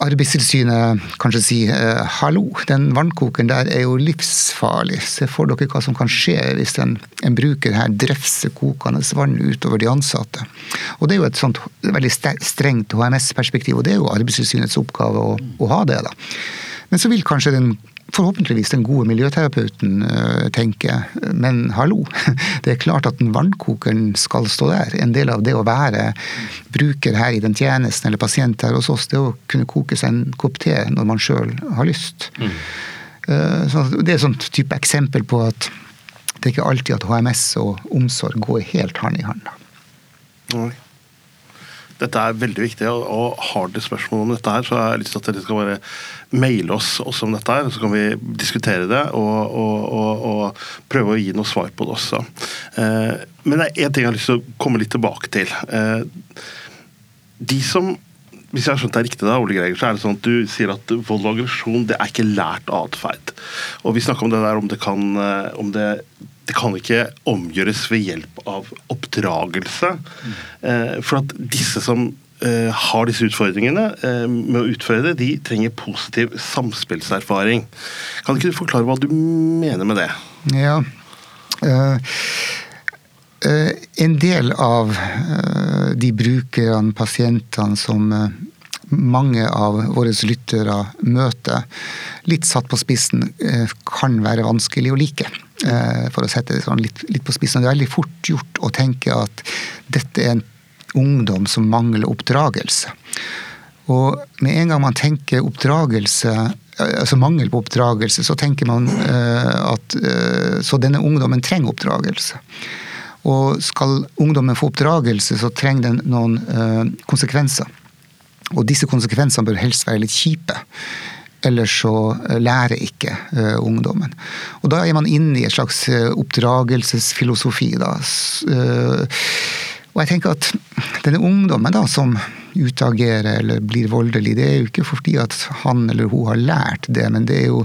Arbeidstilsynet kanskje si eh, hallo, den vannkokeren der er jo livsfarlig. Se for dere hva som kan skje hvis en, en bruker her drefser kokende vann utover de ansatte. Og Det er jo et sånt veldig strengt HMS-perspektiv, og det er jo Arbeidstilsynets oppgave å, å ha det. da. Men så vil kanskje den forhåpentligvis den gode miljøterapeuten tenker, tenke men hallo, [laughs] det er klart at den vannkokeren skal stå der. En del av det å være bruker her i den tjenesten eller pasient her hos oss, det å kunne koke seg en kopp te når man sjøl har lyst. Mm. Uh, det er et sånt type eksempel på at det er ikke alltid at HMS og omsorg går helt hånd i hånd. Dette er veldig viktig, og har dere spørsmål om dette her, så har jeg lyst til at dere skal bare maile oss også om dette her, så kan vi diskutere det og, og, og, og prøve å gi noe svar på det også. Eh, men det er én ting jeg har lyst til å komme litt tilbake til. Eh, de som hvis jeg har skjønt det riktig, da, Ole Greger, så er det sånn at du sier at vold og aggresjon det er ikke lært atferd. Og vi snakker om det der om det kan eh, om det det kan ikke omgjøres ved hjelp av oppdragelse. Mm. For at disse som eh, har disse utfordringene eh, med å utføre det, de trenger positiv samspillserfaring. Kan ikke du forklare hva du mener med det? Ja. en del av de brukerne, pasientene, som mange av våre lyttere møter, litt satt på spissen, kan være vanskelig å like. Eh, for å sette det sånn litt, litt, på spissen. Det er veldig fort gjort å tenke at dette er en ungdom som mangler oppdragelse. Og med en gang man tenker oppdragelse, altså mangel på oppdragelse, så tenker man uh, at Så denne ungdommen trenger oppdragelse. Og skal ungdommen få oppdragelse, så trenger den noen konsekvenser. Og disse konsekvensene bør helst være litt kjipe. Ellers så eh, lærer ikke uh, ungdommen. Og da er man inne i et slags uh, oppdragelsesfilosofi. Da. Uh, og jeg tenker at denne ungdommen da, som utagerer eller blir voldelig, det er jo ikke fordi at han eller hun har lært det, men det er jo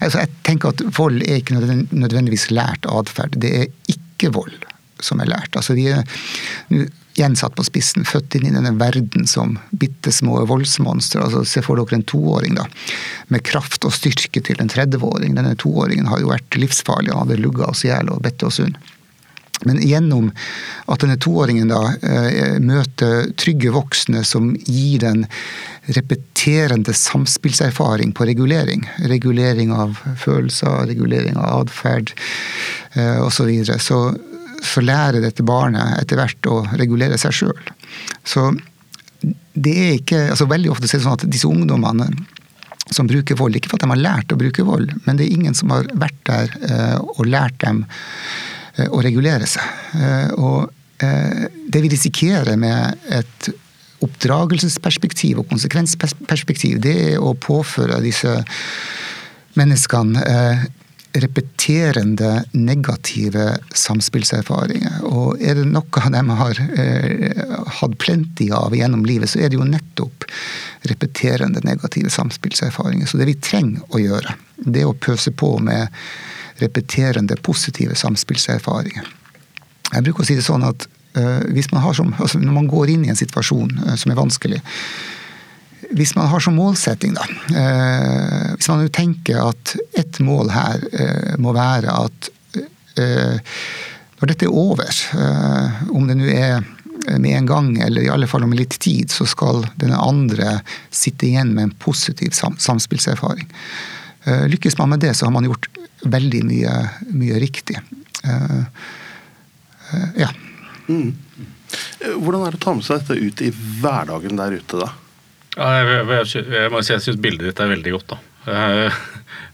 altså Jeg tenker at vold er ikke nødvendigvis lært atferd. Det er ikke vold som er lært. Altså, vi er gjensatt på spissen, født inn i denne verden som bitte små voldsmonstre. Altså, se for dere en toåring da, med kraft og styrke til en 30-åring. Denne toåringen har jo vært livsfarlig og hadde lugga oss i hjel og bedt oss unn. Men gjennom at denne toåringen da eh, møter trygge voksne som gir den repeterende samspillserfaring på regulering. Regulering av følelser, regulering av atferd eh, osv. Så, videre. så så lærer dette barnet etter hvert å regulere seg sjøl. Så det er ikke altså Veldig ofte er det sånn at disse ungdommene som bruker vold, ikke for at de har lært å bruke vold, men det er ingen som har vært der eh, og lært dem eh, å regulere seg. Eh, og det vi risikerer med et oppdragelsesperspektiv og konsekvensperspektiv, det er å påføre disse menneskene repeterende negative samspillserfaringer. Og er det noe de har eh, hatt plenty av gjennom livet, så er det jo nettopp repeterende negative samspillserfaringer. Så det vi trenger å gjøre, det er å pøse på med repeterende positive samspillserfaringer. Jeg bruker å si det sånn at eh, hvis man har som, altså når man går inn i en situasjon eh, som er vanskelig, hvis man har som målsetting, da eh, Hvis man jo tenker at ett mål her eh, må være at eh, når dette er over, om det nå er med en gang eller i alle fall om litt tid, så skal den andre sitte igjen med en positiv samspillserfaring. Lykkes man med det, så har man gjort veldig mye, mye riktig. Ja. Mm. Hvordan er det å ta med seg dette ut i hverdagen der ute, da? Ja, jeg, jeg, jeg, må si jeg syns bildet ditt er veldig godt, da.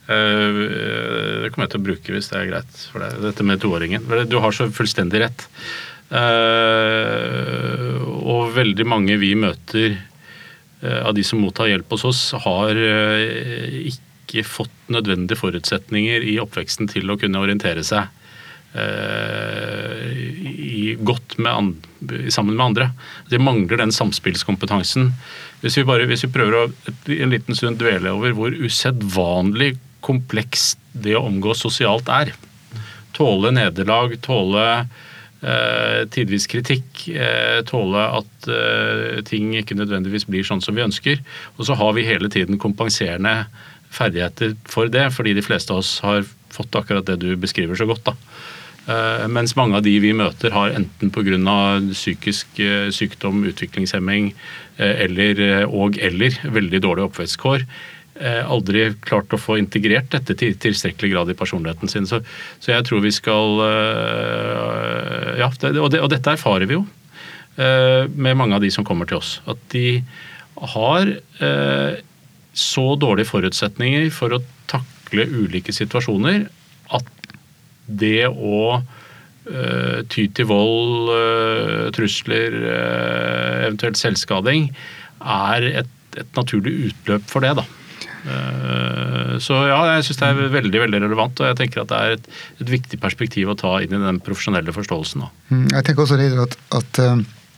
Det kommer jeg til å bruke hvis det er greit for deg, dette med toåringen. Du har så fullstendig rett. Eh, og veldig mange vi møter eh, av de som mottar hjelp hos oss, har eh, ikke fått nødvendige forutsetninger i oppveksten til å kunne orientere seg i, godt med, sammen med andre. De mangler den samspillskompetansen hvis vi, bare, hvis vi prøver å en liten stund dvele over hvor usedvanlig komplekst det å omgås sosialt er. Tåle nederlag, tåle eh, tidvis kritikk, eh, tåle at eh, ting ikke nødvendigvis blir sånn som vi ønsker. Og så har vi hele tiden kompenserende ferdigheter for det, fordi de fleste av oss har fått akkurat det du beskriver så godt. da. Uh, mens mange av de vi møter har enten pga. psykisk uh, sykdom, utviklingshemming, Eh, eller, eh, og eller veldig dårlige oppvekstkår eh, aldri klart å få integrert dette til tilstrekkelig grad i personligheten sin. Så, så jeg tror vi skal Ja, og, det, og, dette erfarer vi jo med mange av de som kommer til oss. At de har så dårlige forutsetninger for å takle ulike situasjoner at det å uh, ty til vold, uh, trusler, uh, eventuelt selvskading, er et, et, naturlig utløp for det. da. Så ja, jeg syns det er veldig veldig relevant, og jeg tenker at det er et, et viktig perspektiv å ta inn i den profesjonelle forståelsen. Da. Mm, jeg tenker også Reidar, at, at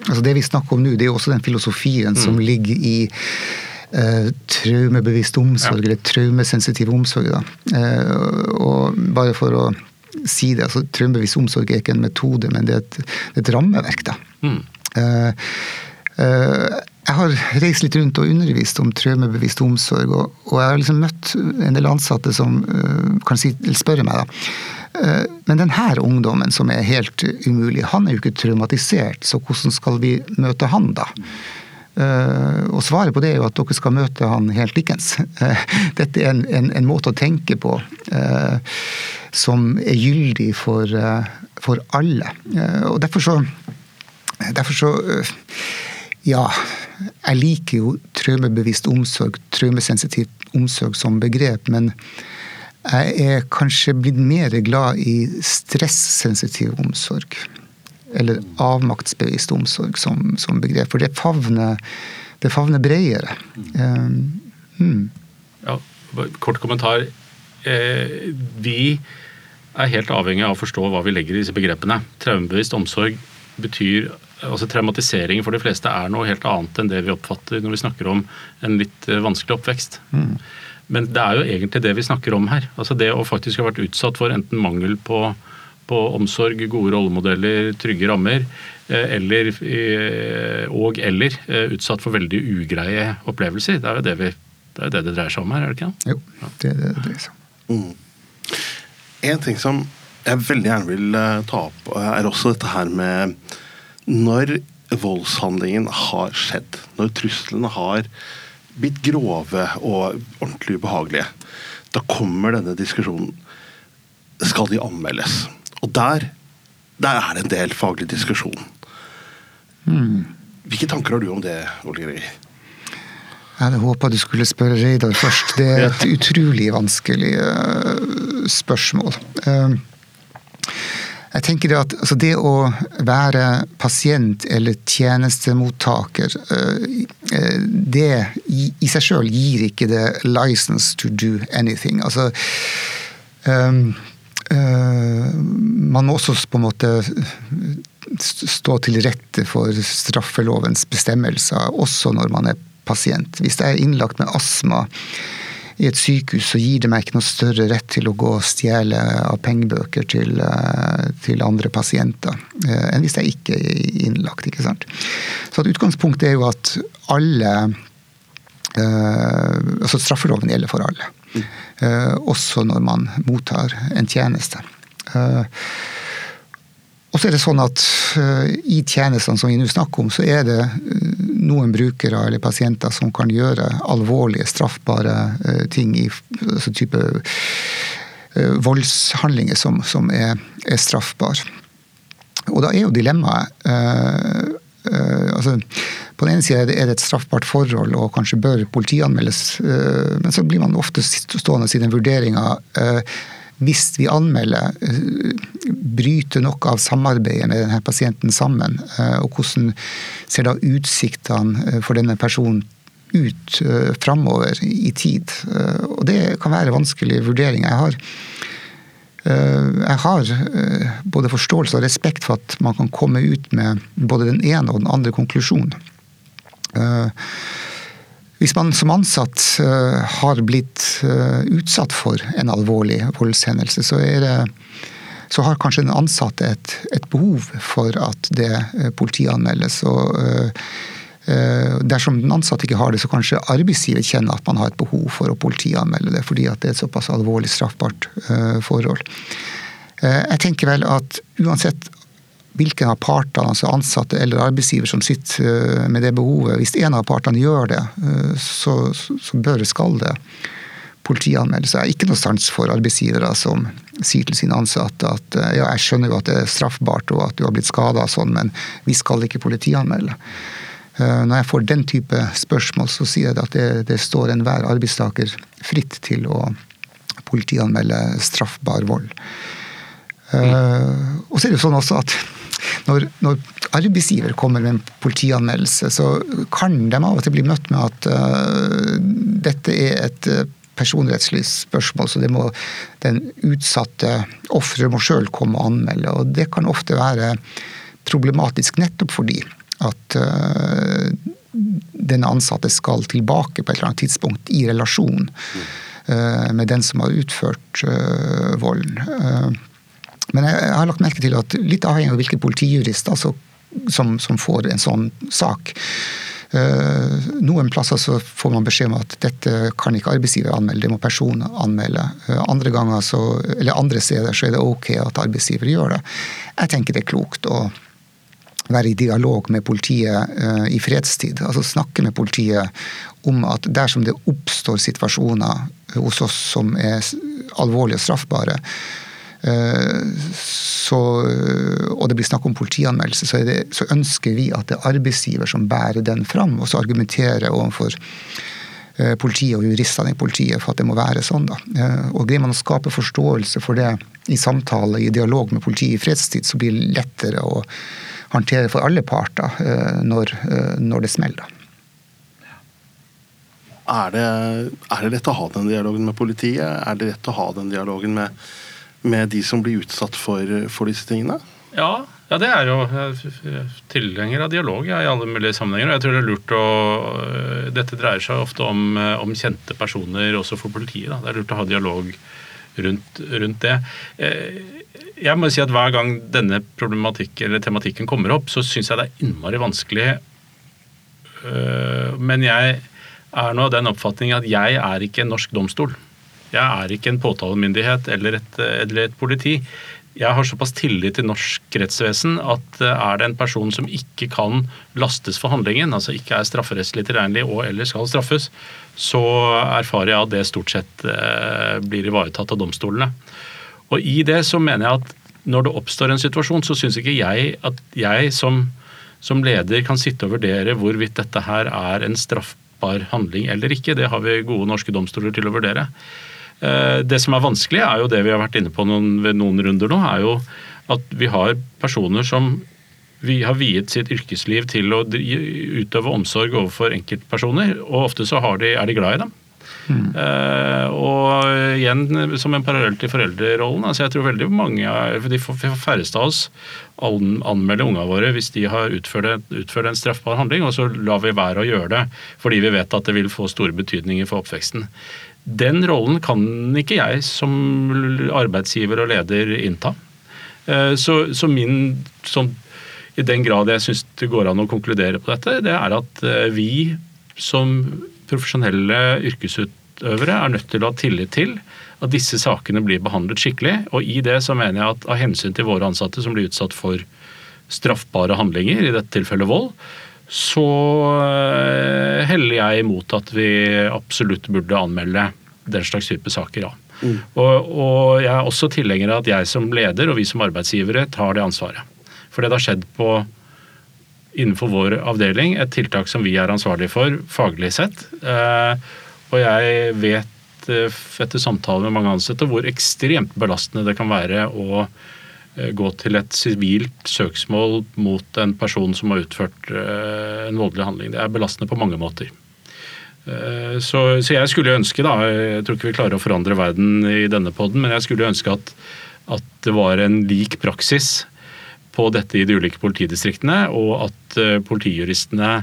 altså det vi snakker om nå, det er også den filosofien mm. som ligger i uh, traumebevisst omsorg, ja. eller traumesensitiv omsorg. Da. Uh, og bare for å si det. altså Traumebevisst omsorg er ikke en metode, men det er et, et rammeverk. da. Mm. Uh, uh, jeg har reist litt rundt og undervist om traumebevisst omsorg, og, og, jeg har liksom møtt en del ansatte som uh, kan si, spørre meg da. Men denne ungdommen som er helt umulig, han er jo ikke traumatisert, så hvordan skal vi møte han da? Og svaret på det er jo at dere skal møte han helt likens. Dette er en, en, en måte å tenke på som er gyldig for, eh, for alle. Eh, og derfor så, derfor så eh, Ja, jeg liker jo traumebevisst omsorg, traumesensitiv omsorg som begrep, men jeg er kanskje blitt mer glad i stressensitiv omsorg. Eller avmaktsbevisst omsorg som, som begrep. For det favner, det favner bredere. Um, hmm. Ja, kort kommentar. Eh, vi er helt avhengig av å forstå hva vi legger i disse begrepene. Traumebevisst omsorg betyr altså Traumatisering for de fleste er noe helt annet enn det vi oppfatter når vi snakker om en litt eh, vanskelig oppvekst. Mm. Men det er jo egentlig det vi snakker om her. Altså Det å faktisk ha vært utsatt for enten mangel på, på omsorg, gode rollemodeller, trygge rammer, eh, eller, eh, og eller utsatt for veldig ugreie opplevelser. Det er jo det, vi, det, er det, det dreier seg om her, er det ikke? Jo, det er det det dreier seg om. Mm. En ting som jeg veldig gjerne vil eh, ta opp, er også dette her med Når voldshandlingen har skjedd, når truslene har blitt grove og ordentlig ubehagelige, da kommer denne diskusjonen Skal de anmeldes? Og der, der er det en del faglig diskusjon. Mm. Hvilke tanker har du om det, Ole Greger? Jeg hadde håpa du skulle spørre Reidar først. Det er et [laughs] utrolig vanskelig uh, spørsmål. Uh, Jeg tenker Det at altså det å være pasient eller tjenestemottaker, det i seg sjøl gir ikke det 'license to do anything'. Altså Man må også på en måte stå til rette for straffelovens bestemmelser, også når man er pasient. Hvis jeg er innlagt med astma i et sykehus, så gir det meg ikke noe større rett til å gå og stjele av pengebøker til, eh, til, andre pasienter eh, enn hvis jeg ikke er innlagt. ikke sant? Så Utgangspunktet er jo at alle eh, altså Straffeloven gjelder for alle. Mm. Også når man mottar en tjeneste. Og så er det sånn at uh, i tjenestene som vi nå snakker om, så er det noen brukere eller pasienter som kan gjøre alvorlige, straffbare ting i altså type voldshandlinger som, som er, er straffbare. Og da er jo dilemmaet altså, På den ene sida er det et straffbart forhold og kanskje bør politianmeldes, men så blir man ofte stående i den vurderinga hvis vi anmelder, eh, bryter noe av samarbeidet med denne pasienten sammen? Eh, og hvordan ser da utsiktene eh, for denne personen ut framover i tid? Og det kan være vanskelige vurderinger. Jeg har, jeg har både forståelse og respekt for at man kan komme ut med både den ene og den andre konklusjonen. Hvis man som ansatt eh, har blitt eh, utsatt for en alvorlig voldshendelse, så, det, så har kanskje den ansatte et, et, behov for at det eh, politianmeldes. og Dersom den ansatte ikke har det, så kanskje arbeidsgiver kjenner at man har et behov for å politianmelde det, fordi det er et såpass alvorlig straffbart forhold. Jeg tenker vel at uansett hvilken av partene, altså ansatte eller arbeidsgiver, som sitter eh, med det behovet. Hvis en av partene gjør det, eh, så, så bør skal det politianmeldelse. Jeg har ikke noe sans for arbeidsgivere som sier til sine ansatte at eh, ja, jeg skjønner jo at det er straffbart og at du har blitt skada sånn, men vi skal ikke politianmelde. Når jeg får den type spørsmål, så sier jeg at det, det står enhver arbeidstaker fritt til å politianmelde straffbar vold. Mm. Og så er det jo sånn også at når, når, arbeidsgiver kommer med en politianmeldelse, så kan de av og til bli møtt med at uh, dette er et uh, personrettslig spørsmål, så det må den utsatte offeret må sjøl komme og anmelde. Og det kan ofte være problematisk nettopp fordi at uh, den ansatte skal tilbake på et eller annet tidspunkt i relasjon med den som har utført volden. Men jeg har lagt merke til at litt avhengig av hvilken politijurist altså, som, som, får en sånn sak. Uh, noen plasser så får man beskjed om at dette kan ikke arbeidsgiver anmelde, det må personen anmelde. Uh, andre, så, andre steder så er det ok at arbeidsgiver gjør det. Jeg tenker det er klokt å være i dialog med politiet uh, i fredstid. Altså snakke med politiet om at dersom det oppstår situasjoner hos oss som er alvorlige og straffbare, Eh, så, og det blir snakk om politianmeldelse, så, det, så, ønsker vi at det er arbeidsgiver som bærer den fram, og så argumenterer overfor eh, politiet og juristene i politiet for at det må være sånn. da. Eh, og Greier man å skape forståelse for det i samtale, i dialog med politiet i fredstid, så blir det lettere å håndtere for alle parter når, når det smeller. Er det, er det lett å ha den dialogen med politiet? Er det lett å ha den dialogen med med de som blir utsatt for, for disse tingene? Ja, ja, det er jo tilhenger av dialog ja, i alle mulige sammenhenger. og jeg tror Det er lurt å, øh, dette dreier seg ofte om, øh, om kjente personer også for politiet. Da. Det er lurt å ha dialog rundt, rundt, det. Eh, jeg må si at Hver gang denne problematikk, eller tematikken kommer opp, så syns jeg det er innmari vanskelig. Men jeg er nå av den oppfatning at jeg er ikke en norsk domstol. Jeg er ikke en påtalemyndighet eller et, eller et politi. Jeg har såpass tillit til norsk rettsvesen at eh, er det en person som ikke kan lastes for handlingen, altså ikke er strafferettslig tilregnelig og eller skal straffes, så erfarer jeg at det stort sett eh, blir ivaretatt av domstolene. Og I det så mener jeg at når det oppstår en situasjon, så syns ikke jeg at jeg som, som leder kan sitte og vurdere hvorvidt dette her er en straffbar handling eller ikke. Det har vi gode norske domstoler til å vurdere. Det som er vanskelig, er jo det vi har vært inne på noen, ved noen runder nå, er jo at vi har personer som vi har viet sitt yrkesliv til å utøve omsorg overfor enkeltpersoner, og ofte så de, er de glad i dem. Mm. Uh, og igjen som en parallell til foreldrerollen. altså jeg tror veldig mange, De færreste av oss anmelder ungene våre hvis de har utført, utført, en straffbar handling, og så lar vi være å gjøre det fordi vi vet at det vil få store betydninger for oppveksten. Den rollen kan ikke jeg som arbeidsgiver og leder innta. Uh, så, så min sånn i den grad jeg syns det går an å konkludere på dette, det er at eh, vi som profesjonelle yrkesutøvere er nødt til å ha tillit til at disse sakene blir behandlet skikkelig. Og i det så mener jeg at av hensyn til våre ansatte som blir utsatt for straffbare handlinger, i dette tilfellet vold, så eh, heller jeg imot at vi absolutt burde anmelde den slags type saker. Ja. Mm. Og, og, jeg er også tilhenger av at jeg som leder og vi som arbeidsgivere tar det ansvaret. For det har skjedd på innenfor vår avdeling et tiltak som vi er ansvarlig for faglig sett. Eh, og jeg vet eh, etter samtaler med mange ansatte hvor ekstremt belastende det kan være å gå til et sivilt søksmål mot en person som har utført en voldelig handling. Det er belastende på mange måter. Så, så, jeg skulle ønske, da, jeg tror ikke vi klarer å forandre verden i denne poden, men jeg skulle ønske at, at det var en lik praksis på dette i de ulike politidistriktene, og at politijuristene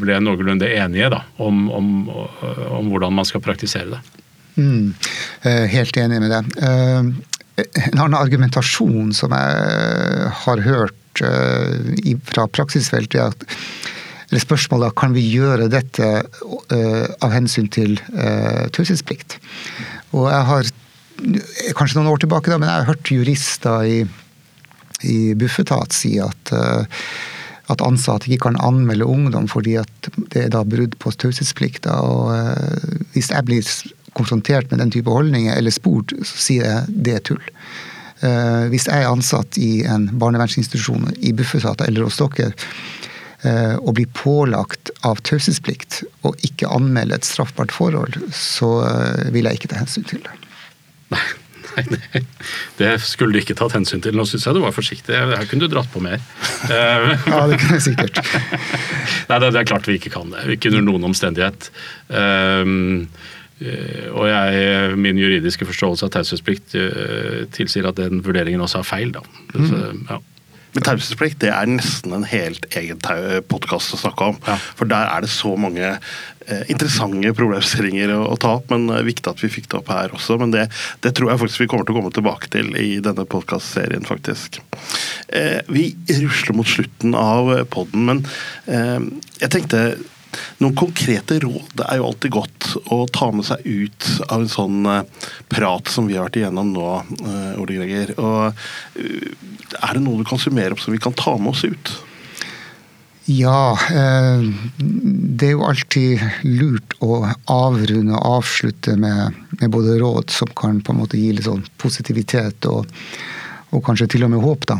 ble noenlunde enige da, om, om, om, hvordan man skal praktisere det. Mm, eh, helt enig med deg. En annen argumentasjon som jeg har hørt fra praksisfeltet, er at eller spørsmålet kan vi gjøre dette av hensyn til taushetsplikt. Og jeg har kanskje noen år tilbake, da, men jeg har hørt jurister i i Bufetat si at, eh, at ansatte ikke kan anmelde ungdom fordi at det er da brudd på taushetsplikta. Eh, hvis jeg blir konfrontert med den type holdninger eller spurt, så sier jeg det er tull. Uh, hvis jeg er ansatt i en barnevernsinstitusjon i Bufetat eller hos dere, og blir pålagt av taushetsplikt å ikke anmelde et straffbart forhold, så vil jeg ikke ta hensyn til det. Nei. Nei, det, skulle du ikke tatt hensyn til. Nå syns jeg du var forsiktig. Her kunne du dratt på mer. [laughs] ja, det kunne jeg sikkert. Nei, det, det, er klart vi ikke kan det. Ikke under noen omstendighet. Um, og jeg, min juridiske forståelse av taushetsplikt uh, tilsier at den vurderingen også er feil. Mm. Så, ja. Men taushetsplikt det er nesten en helt egen podkast å snakke om. Ja. For der er det så mange eh, interessante problemstillinger å, å, ta opp. Men det eh, er viktig at vi fikk det opp her også. Men det, det tror jeg faktisk vi kommer til å komme tilbake til i denne podkastserien, faktisk. Eh, vi rusler mot slutten av poden, men eh, jeg tenkte noen konkrete råd det er jo alltid godt å ta med seg ut av en sånn uh, prat som vi har vært igjennom nå, uh, Ole Greger. Og, uh, er det noe du kan summere opp som vi kan ta med oss ut? Ja, det er jo alltid lurt å avrunde og avslutte med, med, både råd som kan på en måte gi litt sånn positivitet og, og kanskje til og med håp, da.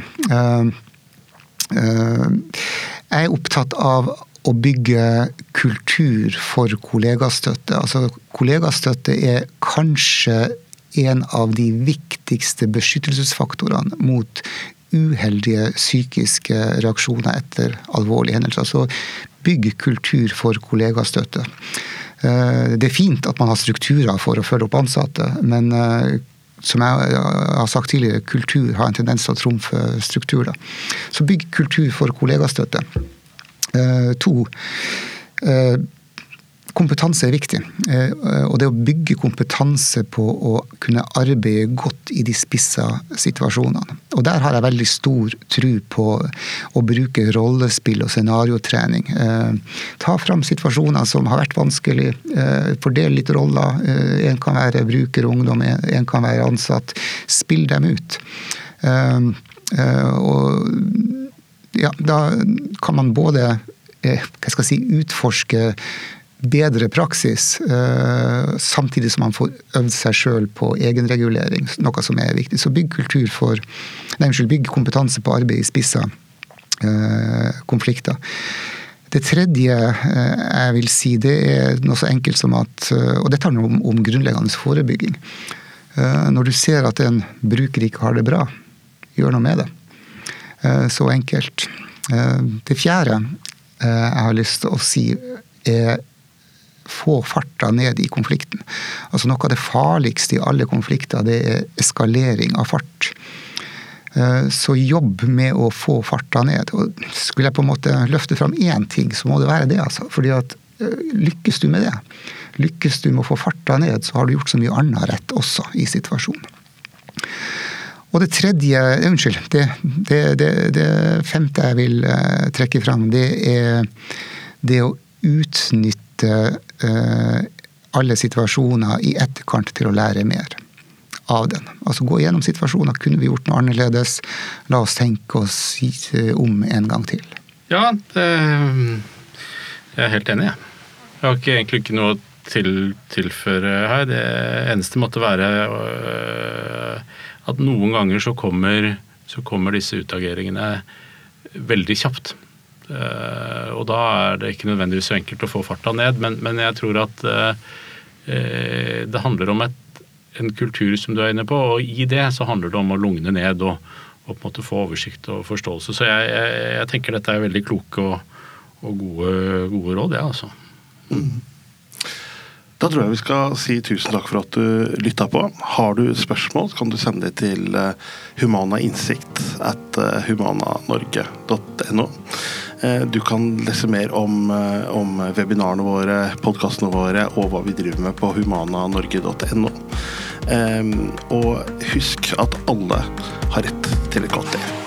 Jeg er opptatt av å bygge kultur for kollegastøtte. Altså, kollegastøtte er kanskje en av de viktigste beskyttelsesfaktorene mot uheldige psykiske reaksjoner etter alvorlige hendelser. Altså bygg kultur for kollegastøtte. Eh, det er fint at man har strukturer for å følge opp ansatte, men eh, som jeg har sagt tidligere, kultur har en tendens til å trumfe struktur. Så bygg kultur for kollegastøtte. Eh, to, eh, kompetanse er viktig. Eh, og det å bygge kompetanse på å kunne arbeide godt i de spissa situasjonene. Og der har jeg veldig stor tro på å bruke rollespill og scenariotrening. Ta fram situasjoner som har vært vanskelig. Fordel litt roller. En kan være bruker, ungdom, en kan være ansatt. Spill dem ut. Og ja, da kan man både eh, hva skal jeg si, utforske bedre praksis, eh, samtidig som man får øvd seg sjøl på egenregulering, noe som er viktig. Så bygg kultur for Nei, unnskyld, bygg kompetanse på arbeid i spissa eh, konflikter. Det tredje jeg vil si, det er noe så enkelt som at Og dette handler om, om grunnleggende forebygging. Når du ser at en bruker ikke har det bra, gjør noe med det. Så enkelt. Det fjerde jeg har lyst til å si, er få farta ned i konflikten. Altså Noe av det farligste i alle konflikter, det er eskalering av fart. Eh, så jobb med å få farta ned. Og skulle jeg på en måte løfte fram én ting, så må det være det. altså. Fordi at eh, lykkes du med det, lykkes du med å få farta ned, så har du gjort så mye annet rett også i situasjonen. Og det tredje eh, Unnskyld. Det, det, det, det femte jeg vil trekke fram, det er det å utnytte eh, alle situasjoner i etterkant til å lære mer av den. Altså gå gjennom situasjoner. Kunne vi gjort noe annerledes? La oss tenke oss om en gang til. Ja, det, jeg er helt enig, jeg. Jeg har ikke, egentlig ikke noe til tilføre her. Det eneste måtte være øh, at noen ganger så kommer, så kommer disse utageringene veldig kjapt. Uh, og da er det ikke nødvendigvis så enkelt å få farta ned, men, men jeg tror at uh, det handler om et, en kultur som du er inne på, og i det så handler det om å lugne ned og, og på en måte få oversikt og forståelse. Så jeg, jeg, jeg tenker dette er veldig kloke og, og gode, gode, råd, jeg, ja, altså. Mm. Da tror jeg vi skal si tusen takk for at du lytta på. Har du spørsmål, kan du sende det til humanainnsikt at humananorge.no. Eh, du kan lese mer om, eh, om webinarene våre, podkastene våre og hva vi driver med på humananorge.no. Og husk at alle har rett til et godt liv.